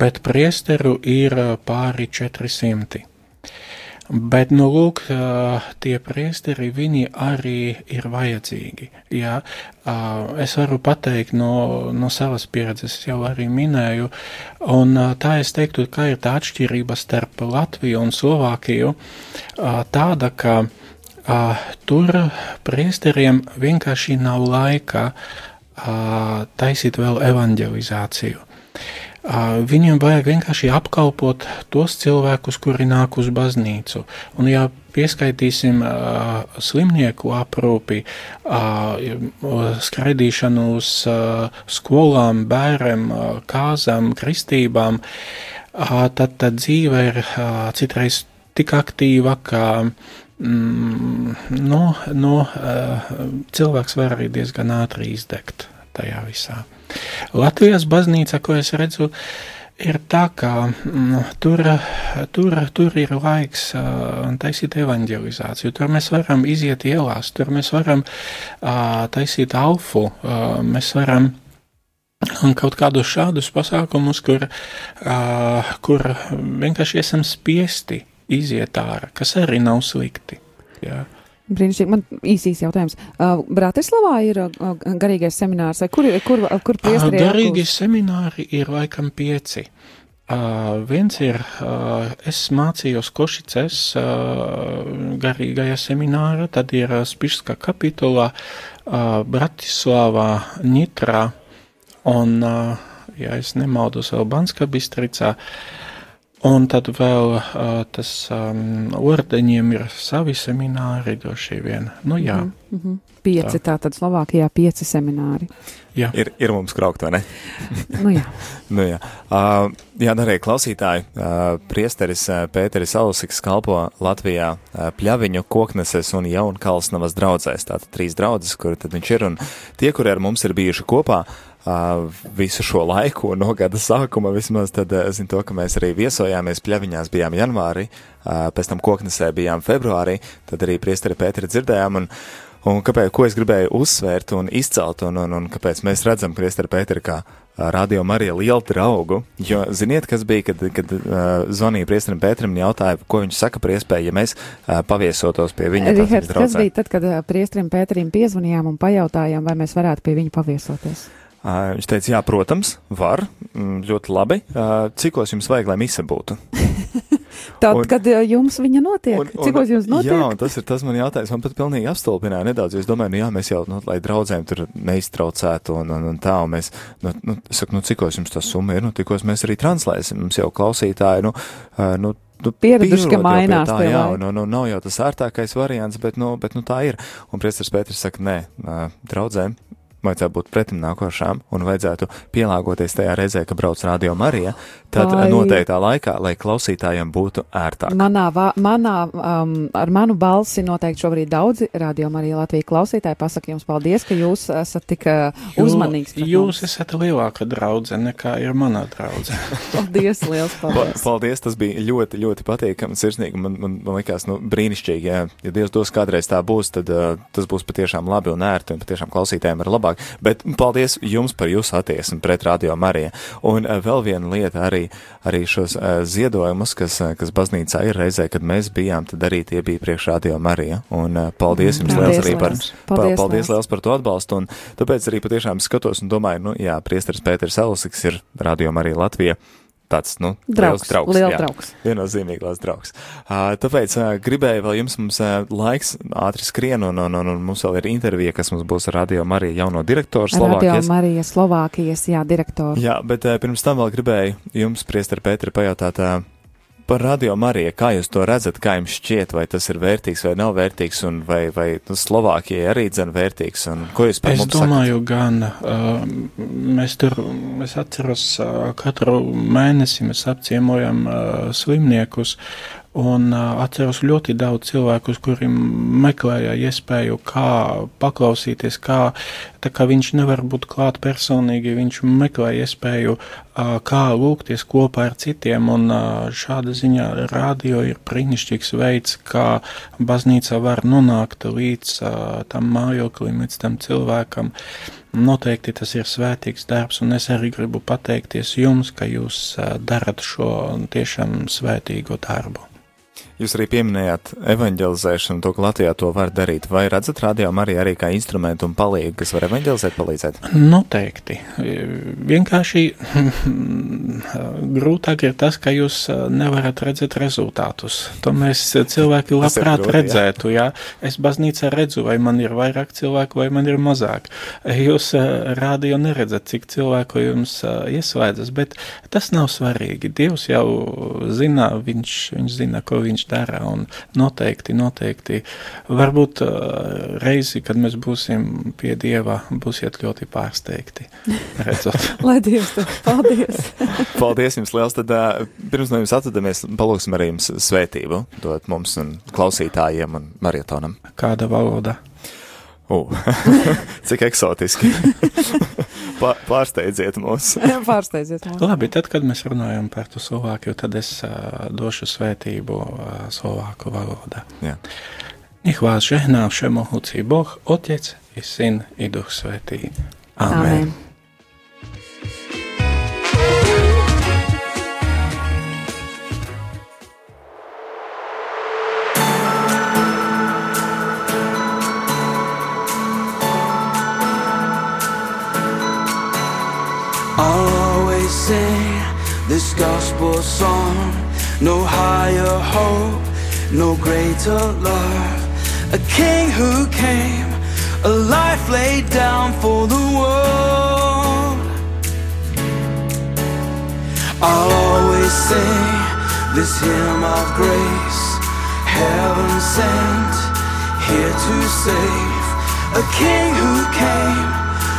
bet priesteru ir pāri 400. Bet, nu, lūk, tie priesteri, viņi arī ir vajadzīgi. Jā, es varu pateikt no, no savas pieredzes, jau arī minēju, un tā es teiktu, ka ir tā atšķirība starp Latviju un Slovākiju tāda, ka tur priesteriem vienkārši nav laika uh, taisīt vēl evanģelizāciju. Uh, viņiem vajag vienkārši apkalpot tos cilvēkus, kuri nāk uz baznīcu. Un, ja pieskaitīsim uh, slimnieku aprūpi, uh, skraidīšanu uz uh, skolām, bērniem, uh, kāzām, kristībām, uh, tad, tad dzīve ir uh, citreiz tik aktīva, ka mm, nu, nu, uh, cilvēks var arī diezgan ātri izdegt tajā visā. Latvijas baznīca, ko es redzu, ir tā, ka mm, tur, tur, tur ir laiks uh, taisīt evanģelizāciju, tur mēs varam iziet ielās, tur mēs varam uh, taisīt alfu, uh, mēs varam Un kaut kādus šādus pasākumus, kur, uh, kur vienkārši esam spiesti iziet ārā, kas arī nav slikti. Jā. Brīnišķīgi. Man īsīs jautājums. Uh, Bratislavā ir uh, garīgais seminārs, vai kur, kur, kur priestri ir? Garīgie semināri ir laikam pieci. Uh, viens ir, uh, es mācījos Košicēs uh, garīgajā seminārā, tad ir uh, Spišska kapitulā, uh, Bratislavā, Nitrā un, uh, ja es nemaldos, vēl Banska Bistricā. Uh, Un tad vēl uh, tas um, ordeņiem ir savi semināri, droši vien. Nu, jā. Mm -hmm. Pieci, tā tad Slovākijā pieci semināri. Jā. Ir, ir mums kraukt, vai ne? nu jā. nu jā. Uh, jā, arī klausītāji, uh, priesteris uh, Pēteris Alusiks kalpo Latvijā uh, Pļaviņu, Kokneses un Jaunkalsnavas draudzēs. Tātad trīs draudzes, kur tad viņš ir, un tie, kuri ar mums ir bijuši kopā, visu šo laiku, no gada sākuma vismaz, tad es uh, zinu to, ka mēs arī viesojāmies pļaviņās, bijām janvārī, uh, pēc tam koknesē bijām februārī, tad arī priesteri Pēteri dzirdējām, un, un kāpēc, ko es gribēju uzsvērt un izcelt, un, un, un kāpēc mēs redzam priesteri Pēteri kā Radio Marija lielu draugu, jo ziniet, kas bija, kad, kad uh, zvanīja priesterim Pēterim un jautāja, ko viņš saka par iespēju, ja mēs uh, paviesotos pie viņa. Rihards, kas bija tad, kad uh, priesterim Pēterim piezvanījām un pajautājām, vai mēs varētu pie viņa paviesoties? Viņš teica, jā, protams, var, mm, ļoti labi. Cikos jums vajag, lai mise būtu? Tad, un, kad jums viņa notiek, un, un, cikos jums notiek? Jā, tas ir tas man jautājums, man pat pilnīgi apstulpināja nedaudz, es domāju, nu jā, mēs jau, nu, lai draudzēm tur neiztraucētu un, un, un tā, un mēs, nu, nu, saku, nu, cikos jums tas summa ir, nu, tikos mēs arī translēsim, mums jau klausītāji, nu, nu, nu, pieraduši, ka mainās. Tā, jā, nu, nu, nav jau tas ērtākais variants, bet, nu, bet, nu, tā ir. Un priesteris Pēters saka, nē, draudzēm vajadzētu būt pretim nākošām un vajadzētu pielāgoties tajā reizē, ka brauc radio Marija, tad Vai... noteiktā laikā, lai klausītājiem būtu ērtāk. Manā, va, manā um, ar manu balsi noteikti šobrīd daudzi radio Marija Latvija klausītāji pasaka jums paldies, ka jūs esat tik uh, uzmanīgs. Jo, jūs esat lielāka draudzene nekā ir manā draudzene. paldies, liels paldies. paldies, tas bija ļoti, ļoti patīkami, sirsnīgi. Man, man, man likās, nu, brīnišķīgi, jā. Ja Dievs dos kādreiz tā būs, tad uh, tas būs patiešām labi un ērti un patiešām klausītājiem ir labāk. Bet paldies jums par jūsu attieksmi pret Radio Mariju. Un uh, vēl viena lieta arī, arī šos uh, ziedojumus, kas, uh, kas baznīcā ir reizē, kad mēs bijām, tad arī tie bija priekš Radio Marija. Un paldies jums paldies, liels arī par, paldies, pa, paldies liels par to atbalstu. Un tāpēc arī patiešām skatos un domāju, nu jā, priesteris Pēters Elsiks ir Radio Marija Latvija tāds, nu, draugs, liels draugs. Liels draugs. Viennozīmīgi liels draugs. Uh, tāpēc uh, gribēju vēl jums, mums uh, laiks ātri skrien, un, un, un, un mums vēl ir intervija, kas mums būs ar Radio Mariju jauno direktoru Slovākijas. Radio Marija Slovākijas, jā, direktoru. Jā, bet uh, pirms tam vēl gribēju jums, priester Pēteri, pajautāt, uh, par radio Mariju, kā jūs to redzat, kā jums šķiet, vai tas ir vērtīgs vai nav vērtīgs, un vai, vai nu, Slovākijai arī dzen vērtīgs, un ko jūs par es mums domāju, sakat? gan uh, mēs tur, es atceros, uh, katru mēnesi mēs apciemojam uh, slimniekus, Un uh, atceros ļoti daudz cilvēkus, kuriem meklēja iespēju, kā paklausīties, kā, tā kā viņš nevar būt klāt personīgi, viņš meklēja iespēju, kā lūgties kopā ar citiem, un šāda ziņā radio ir brīnišķīgs veids, kā baznīca var nonākt līdz tam mājoklim, līdz tam cilvēkam. Noteikti tas ir svētīgs darbs, un es arī gribu pateikties jums, ka jūs darat šo tiešām svētīgo darbu. Jūs arī pieminējāt evanģelizēšanu, to, ka Latvijā to var darīt. Vai redzat rādījām arī, arī kā instrumentu un palīgu, kas var evanģelizēt, palīdzēt? Noteikti. Vienkārši grūtāk ir tas, ka jūs nevarat redzēt rezultātus. To mēs cilvēki labprāt grūti, redzētu, jā. jā. Es baznīcā redzu, vai man ir vairāk cilvēku, vai man ir mazāk. Jūs rādio neredzat, cik cilvēku jums ieslēdzas, bet tas nav svarīgi. Dievs jau zina, viņš, viņš zina, ko viņš dara. Un noteikti, noteikti, varbūt uh, reizi, kad mēs būsim pie Dieva, būsiet ļoti pārsteigti. Lai Dievs tev paldies! paldies jums liels! Tad uh, pirms no jums atvadamies, palūksim arī jums svētību dot mums un klausītājiem un marietonam. Kāda valoda? Uh, cik eksotiski. Pārsteidziet mūs. Pārsteidziet mūs. Labi, tad, kad mēs runājam par to Slovākiju, tad es uh, došu svētību uh, Slovāku valodā. Jā. Nech vás žehná všemohúci Boh, Otec i Syn i Duch Svetý. Amen. Amen. Gospel song. No higher hope, no greater love. A king who came, a life laid down for the world. I'll always sing this hymn of grace, heaven sent here to save. A king who came,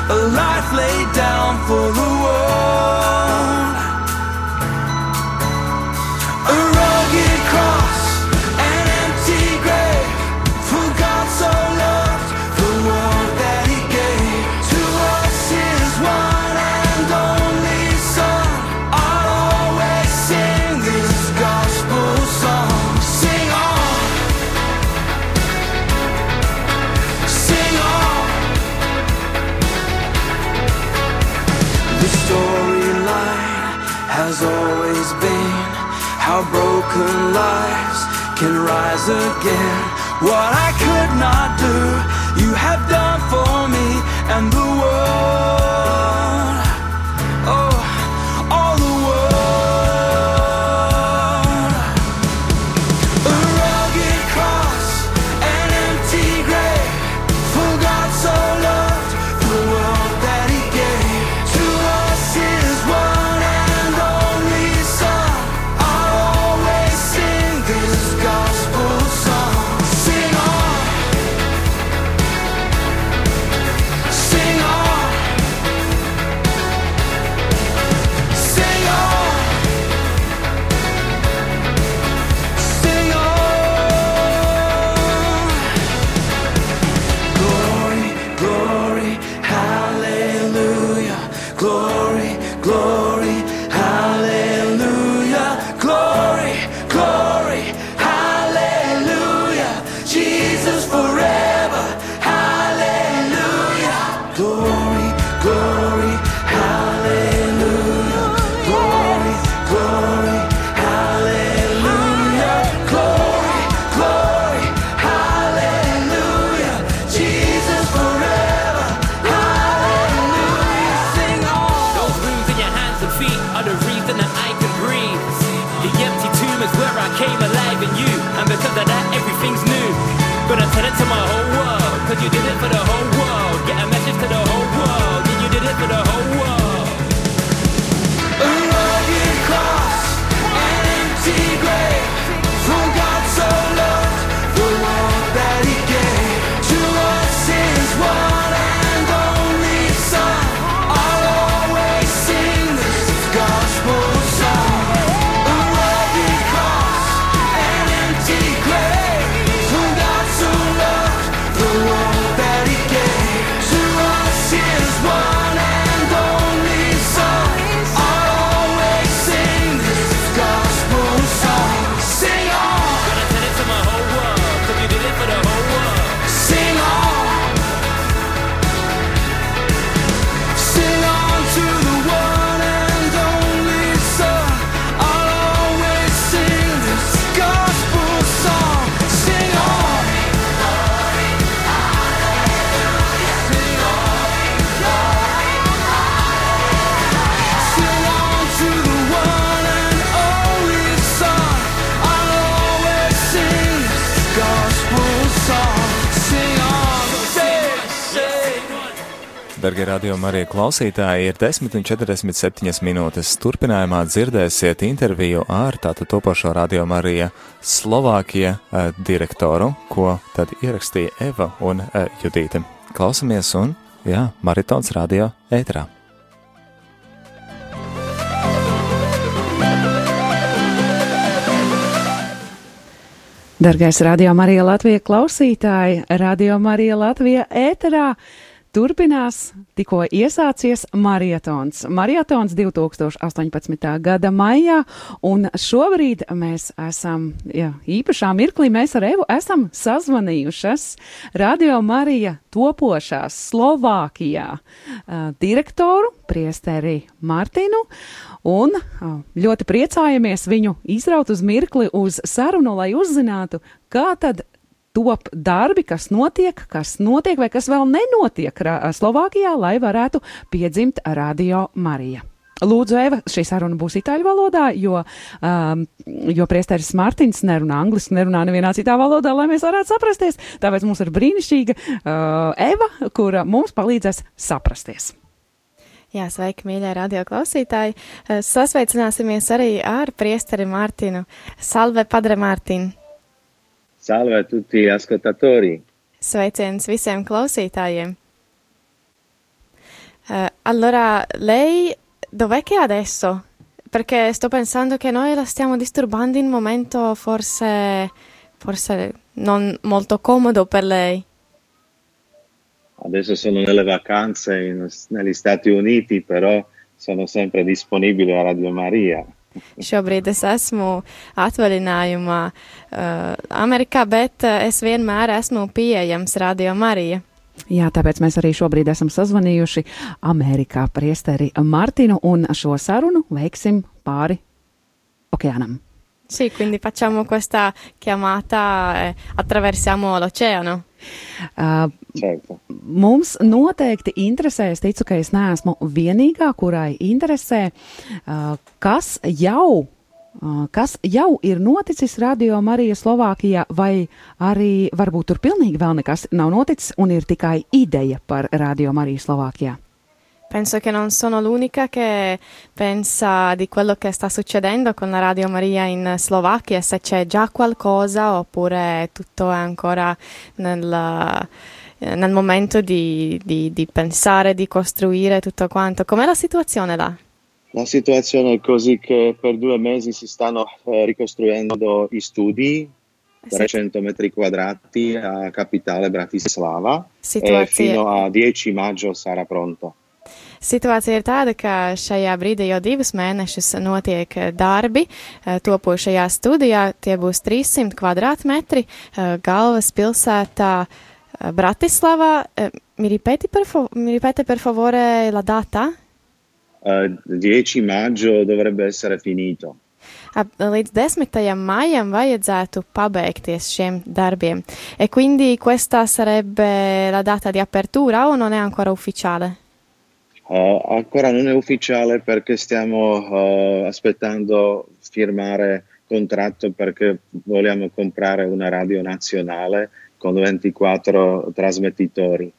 a life laid down for the world. Can rise again. What I could not do, you have done for me and the Darbie radiokamā arī klausītāji, ir 10,47 minūtes. Turpinājumā dzirdēsiet interviju ar tātad topošo radiokamā arī Slovākija eh, direktoru, ko tad ierakstīja Eva un eh, Judīte. Klausamies un, jā, maratons radio ēterā. Dargais Radio Marija Latvija klausītāji, Radio Marija Latvija ēterā turpinās tikko iesācies marietons. Marietons 2018. gada maijā, un šobrīd mēs esam, jā, īpašā mirklī mēs ar Evu esam sazvanījušas Radio Marija topošās Slovākijā uh, direktoru, priesteri Martinu, un uh, ļoti priecājamies viņu izraut uz mirkli uz sarunu, lai uzzinātu, kā tad top darbi, kas notiek, kas notiek vai kas vēl nenotiek Slovākijā, lai varētu piedzimt Radio Marija. Lūdzu, Eva, šī saruna būs itāļu valodā, jo, um, jo priesteris Mārtiņš nerunā angliski, nerunā nevienā citā valodā, lai mēs varētu saprasties. Tāpēc mums ir brīnišķīga uh, Eva, kura mums palīdzēs saprasties. Jā, sveiki, mīļie radio klausītāji. Eh, Sasveicināsimies arī ar priesteri Mārtinu. Salve, padre Mārtiņ! Salve a tutti gli ascoltatori. Sveiciens visiem klausītājiem! Eh, allora, lei dov'è che è adesso? Perché sto pensando che noi la stiamo disturbando in un momento forse, forse non molto comodo per lei. Adesso sono nelle vacanze in- negli Stati Uniti, però sono sempre disponibile a Radio Maria. Šobrīd es esmu atvaļinājumā uh, Amerikā, bet uh, es vienmēr esmu pieejams Radio Marija. Jā, tāpēc mēs arī šobrīd esam sazvanījuši Amerikā priesteri Martinu un šo sarunu veiksim pāri okeānam. Sì, quindi facciamo questa chiamata, eh, attraversiamo l'oceano. Uh, mums noteikti interesē, es ticu, ka es neesmu vienīgā, kurai interesē, uh, kas jau. uh, Kas jau ir noticis Radio Marija Slovākijā, vai arī varbūt tur pilnīgi vēl nekas nav noticis un ir tikai ideja par Radio Mariju Slovākijā? Penso che non sono l'unica che pensa di quello che sta succedendo con la Radio Maria in Slovacchia, se c'è già qualcosa oppure tutto è ancora nel, eh, nel momento di, di- di pensare, di costruire tutto quanto. Com'è la situazione là? La situazione è così che per due mesi si stanno eh, ricostruendo i studi, 300 metri quadrati a capitale Bratislava, e Situācija, fino a 10 maggio sarà pronto. Situācija ir tāda, ka šajā brīdī jau divus mēnešus notiek eh, darbi eh, topošajā studijā. Tie būs 300 kvadrātmetri eh, galvaspilsētā eh, Bratislavā. Mi ripeti per, mi ripete per favore la data? Eh, 10 maggio dovrebbe essere finito. Līdz 10. maijam vajadzētu pabeigties šiem darbiem. E quindi questa sarebbe la data di apertura o non è ancora ufficiale? Eh, ancora non è ufficiale perché stiamo eh, aspettando firmare contratto perché vogliamo comprare una radio nazionale con 24 trasmettitori.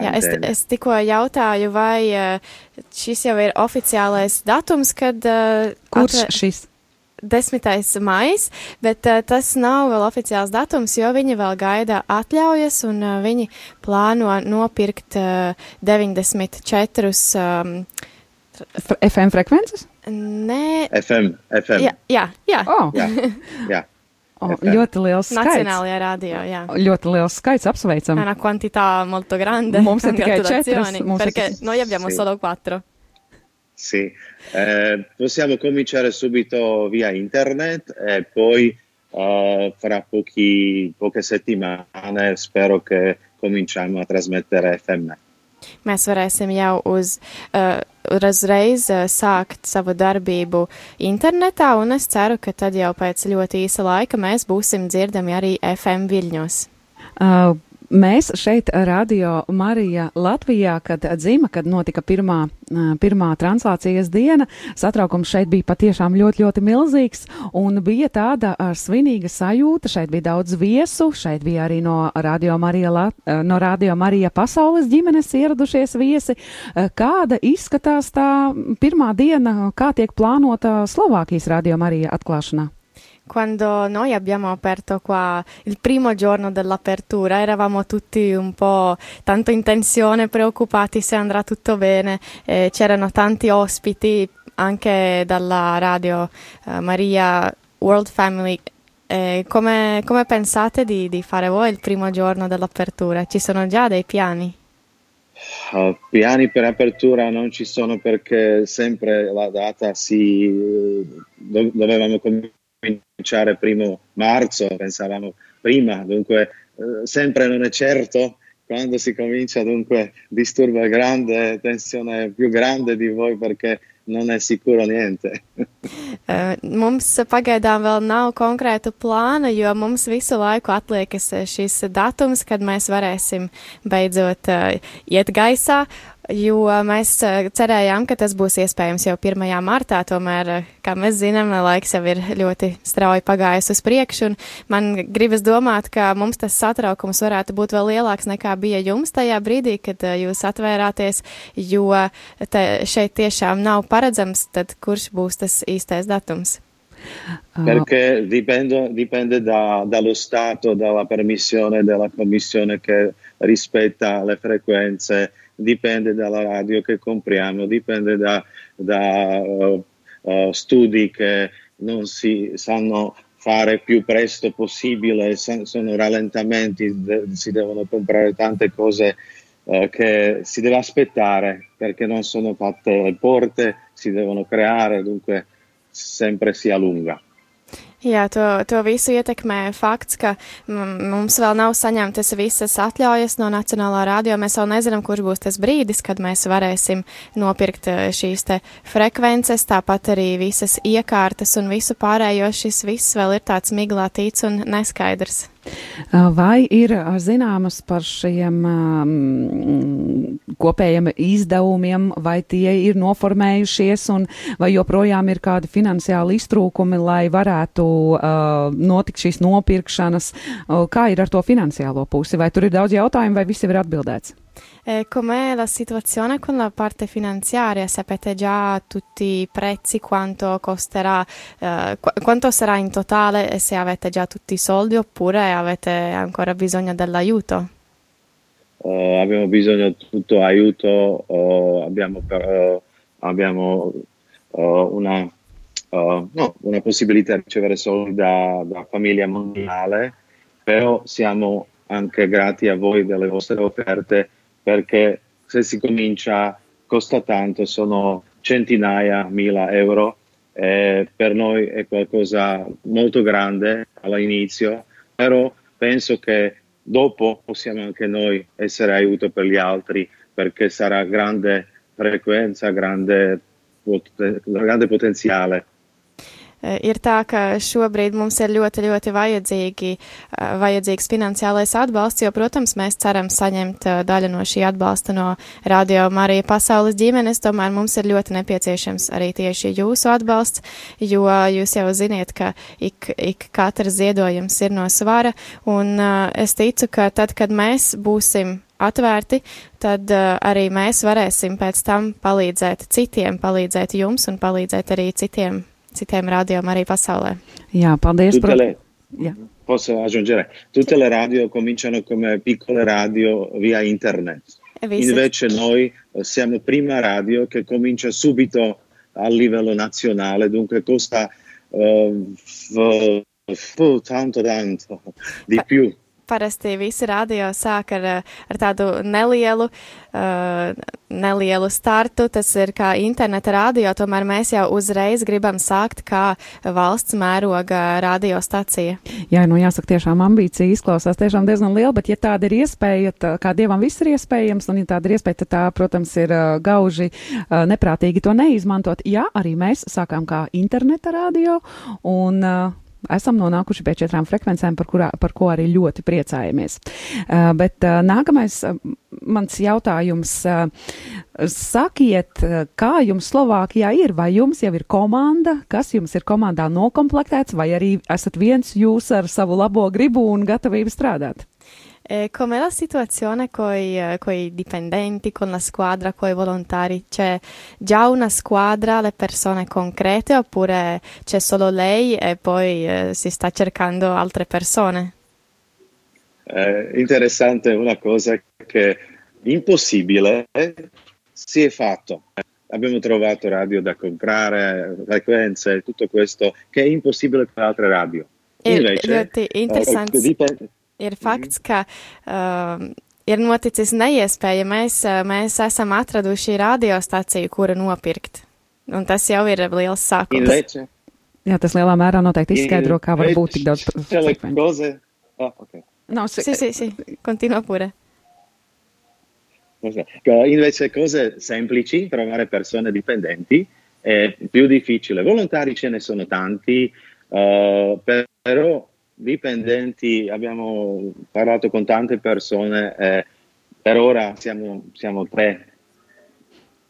Jā, es, es tikko jautāju, vai uh, šis jau ir oficiālais datums, kad. Uh, Kurš šis? 10. maijs, bet uh, tas nav vēl oficiāls datums, jo viņi vēl gaida atļaujas un uh, viņi plāno nopirkt uh, 94 um, FM frekvences? Nē, FM, FM. jā, jā, jā. Oh. Jā, jā. Oh, ļoti liels skaits. Nacionālajā radio, jā. Ļoti liels skaits, apsveicam. È una quantità molto grande. Mums ir tikai Congratulazioni, četras, mums ir perché tikai- noi abbiamo Sì. solo quattro. Sì, Eh, possiamo cominciare subito via internet e poi eh, fra pochi, poche settimane spero che cominciamo a trasmettere FM. Mēs varēsim jau uz, uh, uzreiz uh, sākt savu darbību internetā, un es ceru, ka tad jau pēc ļoti īsa laika mēs būsim dzirdami arī FM viļņos. Uh, Mēs šeit, Radio Marija Latvijā, kad dzima, kad notika pirmā, pirmā translācijas diena, satraukums šeit bija patiešām ļoti, ļoti milzīgs, un bija tāda svinīga sajūta, šeit bija daudz viesu, šeit bija arī no Radio Marija, Lat, no Radio Marija pasaules ģimenes ieradušies viesi. Kāda izskatās tā pirmā diena, kā tiek plānota Slovākijas Radio Marija atklāšanā? Quando noi abbiamo aperto qua il primo giorno dell'apertura, eravamo tutti un po' tanto in tensione, preoccupati se andrà tutto bene. Eh, c'erano tanti ospiti anche dalla radio eh, Maria World Family. Eh, come, come pensate di, di fare voi il primo giorno dell'apertura? Ci sono già dei piani? Uh, piani per apertura non ci sono perché sempre la data si eh, do- dovevamo cominciare primo marzo, pensavamo prima, dunque eh, sempre non è certo quando si comincia, dunque disturbo è grande, tensione più grande di voi perché non è sicuro niente. Eh, Mums pagaidām vēl nav konkrētu plāna, jo mums visu laiku atliekas eh, šis datums, kad mēs varēsim beidzot uh, iet gaisā, jo mēs uh, cerējām, ka tas būs iespējams jau 1. martā, tomēr, uh, kā mēs zinām, laiks jau ir ļoti strauji pagājis uz priekšu, un man gribas domāt, ka mums tas satraukums varētu būt vēl lielāks nekā bija jums tajā brīdī, kad uh, jūs atvērāties, jo te, šeit tiešām nav paredzams, tad kurš būs tas īstais datums. Perché dipende, dipende da- dallo Stato, dalla permissione della Commissione che rispetta le frequenze, dipende dalla radio che compriamo, dipende da, da, eh, eh, studi che non si sanno fare più presto possibile, son- sono rallentamenti, si devono comprare tante cose eh, che si deve aspettare perché non sono fatte le porte, si devono creare, dunque sempre si allunga. Jā, to, to visu ietekmē fakts, ka mums vēl nav saņemtas visas atļaujas no Nacionālā radio. Mēs vēl nezinām, kurš būs tas brīdis, kad mēs varēsim nopirkt eh, šīs te frekvences, tāpat arī visas iekārtas un visu pārējo. Šis viss vēl ir tāds miglātīts un neskaidrs. Uh, Vai ir uh, zināmas par šiem um, kopējiem izdevumiem, vai tie ir noformējušies, un vai joprojām ir kādi finansiāli iztrūkumi, lai varētu notikt šīs nopirkšanas? Kā ir ar to finansiālo pusi? Vai tur ir daudz jautājumu, vai jau ir atbildēts? E com'è la situazione con la parte finanziaria? Sapete già tutti i prezzi, quanto costerà, eh, qu- quanto sarà in totale e se avete già tutti i soldi oppure avete ancora bisogno dell'aiuto? Eh, abbiamo bisogno di tutto aiuto, eh, abbiamo, per- eh, abbiamo eh, una, eh, no, una possibilità di ricevere soldi da, da Famiglia Mondiale, però siamo anche grati a voi delle vostre offerte perché se si comincia costa tanto, sono centinaia, mila euro. e per noi è qualcosa molto grande all'inizio, però penso che dopo possiamo anche noi essere aiuto per gli altri perché sarà grande frequenza, grande, grande potenziale. Eh, ir tā, ka šobrīd mums ir ļoti, ļoti vajadzīgi, eh, vajadzīgs finansiālais atbalsts, jo, protams, mēs ceram saņemt eh, daļu no šī atbalsta no Radio Marija pasaules ģimenes, tomēr mums ir ļoti nepieciešams arī tieši jūsu atbalsts, jo jūs jau ziniet, ka ik, ik katrs ziedojums ir no svara, un es ticu, ka tad, kad mēs būsim atvērti, tad uh, arī mēs varēsim pēc tam palīdzēt citiem, palīdzēt jums un palīdzēt arī citiem citiem radiom arī pasaulē. Jā, paldies. Tutte le, Jā. posso aggiungere, tutte le radio cominciano come piccole radio via internet. Invece noi eh, siamo prima radio che comincia subito a livello nazionale, dunque costa uh, f- f- tanto tanto di più. Parasti visi radio sāk ar, ar tādu nelielu, uh, nelielu startu. Tas ir kā interneta radio, tomēr mēs jau uzreiz gribam sākt kā valsts mēroga radiostacija. Jā, nu jāsaka, tiešām ambīcija izklausās tiešām diezgan liela, bet ja tāda ir iespēja, tā, kā dievam viss ir iespējams, un ja tāda ir iespēja, tad tā, protams, ir uh, gauži uh, neprātīgi to neizmantot. Jā, arī mēs sākām kā interneta radio, un uh, esam nonākuši pie četrām frekvencēm, par, kurā, par ko arī ļoti priecājamies. Uh, bet uh, nākamais uh, mans jautājums. Uh, sakiet, kā jums Slovākijā ir? Vai jums jau ir komanda, kas jums ir komandā nokomplektēts, vai arī esat viens jūs ar savu labo gribu un gatavību strādāt? Eh, com'è la situazione con i dipendenti, con la squadra, con i volontari? C'è già una squadra, le persone concrete oppure c'è solo lei e poi eh, si sta cercando altre persone? Eh, interessante una cosa che impossibile si è fatto. Abbiamo trovato radio da comprare, frequenze, tutto questo che è impossibile per altre radio. Invece, ir interesants. Dipende, ir fakts, ka uh, ir noticis neiespēja. Mēs, uh, mēs esam atraduši radiostaciju, kura nopirkt. Un tas jau ir liels sākums. Jā, tas lielā mērā noteikti izskaidro, kā var būt tik daudz frekvenci. Ah, okay. No, sì, sì, sì, continua pure. Invece cose semplici, trovare persone dipendenti, è più difficile. Volontari ce ne sono tanti, uh, però dipendenti, abbiamo parlato con tante persone, eh, per ora siamo, siamo tre.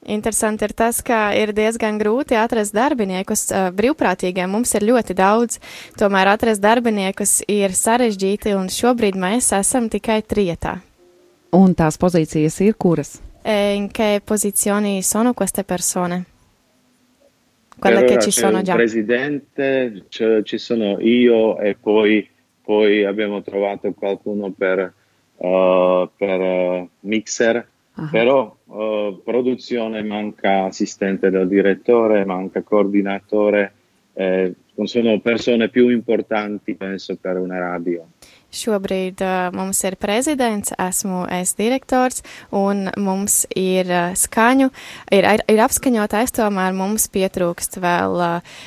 Interesanti ir tas, ka ir diezgan grūti atrast darbiniekus. Uh, brīvprātīgiem mums ir ļoti daudz, tomēr atrast darbiniekus ir sarežģīti, un šobrīd mēs esam tikai trietā. Un tās pozīcijas ir kuras? E in che posizioni sono queste persone? Quelle che ci sono già. presidente, ci sono io e poi, poi abbiamo trovato qualcuno per, uh, per uh, mixer, uh-huh. però uh, produzione manca assistente del direttore, manca coordinatore, eh, sono persone più importanti penso per una radio. Šobrīd uh, mums ir prezidents, esmu es direktors, un mums ir uh, skaņu, ir, ir, ir apskaņotājs, tomēr mums pietrūkst vēl uh,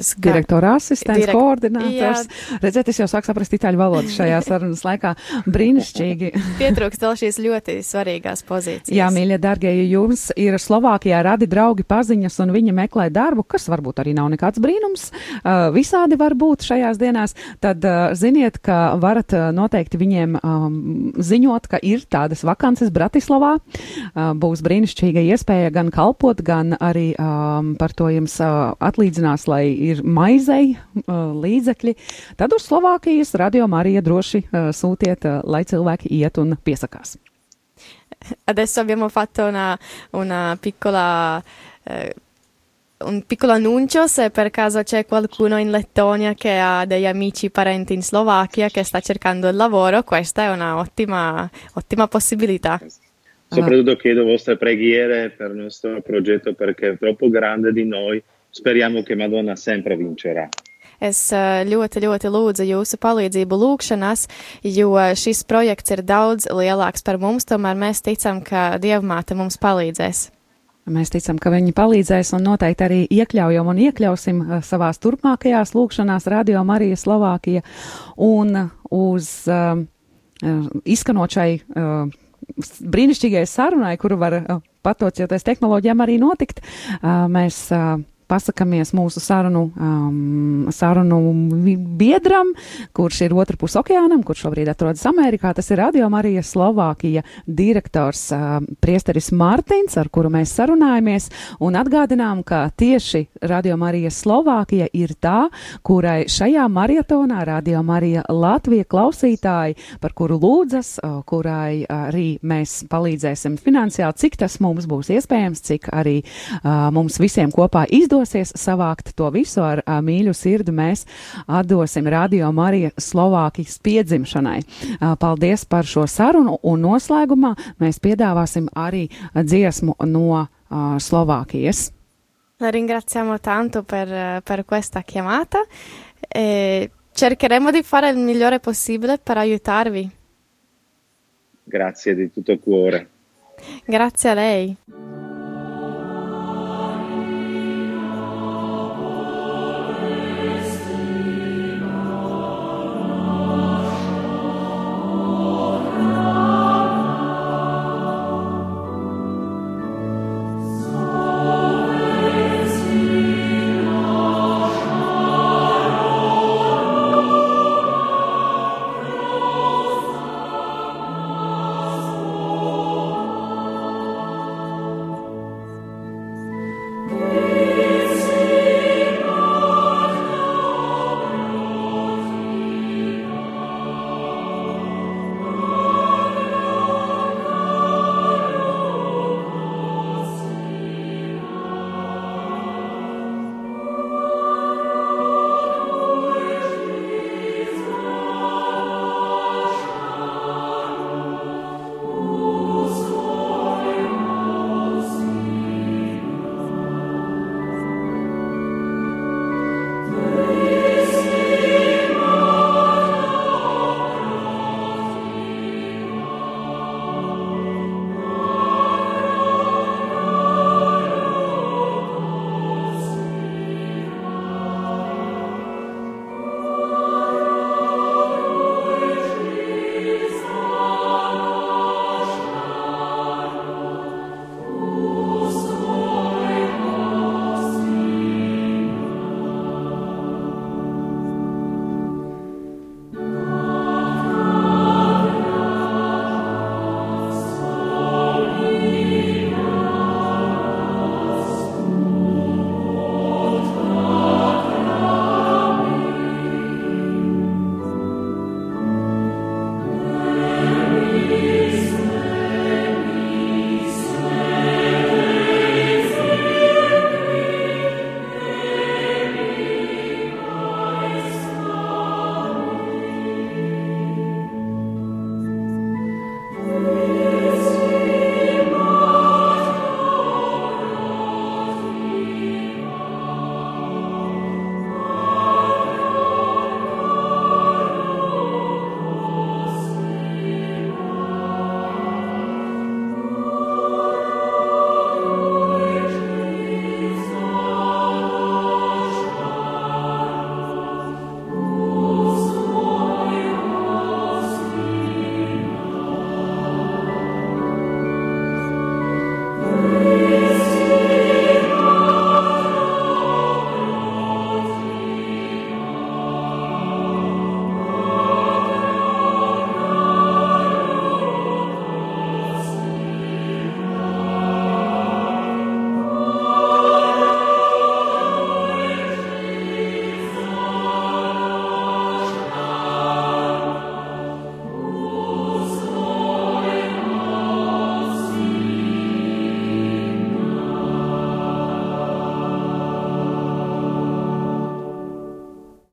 Ska... Direktora asistents, Direkt... koordinators. Jā. Redziet, es jau sāku saprast itāļu valodu šajā sarunas laikā. Brīnišķīgi. Pietrūkst vēl šīs ļoti svarīgās pozīcijas. Jā, mīļie, dargie, ja jums ir Slovākijā radi draugi paziņas un viņi meklē darbu, kas varbūt arī nav nekāds brīnums, visādi var būt šajās dienās, tad ziniet, ka varat noteikti viņiem um, ziņot, ka ir tādas vakances Bratislavā. Uh, būs brīnišķīga iespēja gan kalpot, gan arī um, par to jums uh, atlīdzinās, lai ir maizei uh, līdzekļi. Tad uz Slovākijas radio Marija droši uh, sūtiet, uh, lai cilvēki iet un piesakās. Adesso abbiamo fatto una, una piccola eh, un piccolo annuncio se per caso c'è qualcuno in Lettonia che ha degli amici parenti in Slovacchia che sta cercando il lavoro, questa è una ottima, ottima possibilitā. Soprattutto chiedo vostre preghiere per il nostro progetto perché è troppo grande di noi. Speriamo che Madonna sempre vincerà. Es eh, ļoti, ļoti lūdzu jūsu palīdzību lūgšanās, jo šis projekts ir daudz lielāks par mums, tomēr mēs ticam, ka Dievmāte mums palīdzēs. Mēs ticam, ka viņi palīdzēs un noteikti arī iekļaujam un iekļausim uh, savās turpmākajās lūkšanās Radio Marija Slovākija un uz uh, izskanot šai uh, brīnišķīgai sarunai, kuru var uh, patocjoties tehnoloģijām arī notikt. Uh, mēs uh, pasakamies mūsu sarunu, um, sarunu biedram, kurš ir otrā pusē okeānam, kurš šobrīd atrodas Amerikā. Tas ir Radio Marija Slovākija direktors uh, Priesteris Mārtiņš, ar kuru mēs sarunājamies. Un atgādinām, ka tieši Radio Marija Slovākija ir tā, kurai šajā maratonā Radio Marija Latvija klausītāji, par kuru lūdzas, uh, kurai arī mēs palīdzēsim finansiāli, cik tas mums būs iespējams, cik arī uh, mums visiem kopā izdosies savākt to visu ar uh, mīļu sirdi, mēs atdosim Radio Marija Slovākijas piedzimšanai. Uh, paldies par šo sarunu un noslēgumā mēs piedāvāsim arī dziesmu no uh, Slovākijas. La ringraziamo tanto per, per questa chiamata e cercheremo di fare il migliore possibile per aiutarvi. Grazie di tutto cuore. Grazie a lei.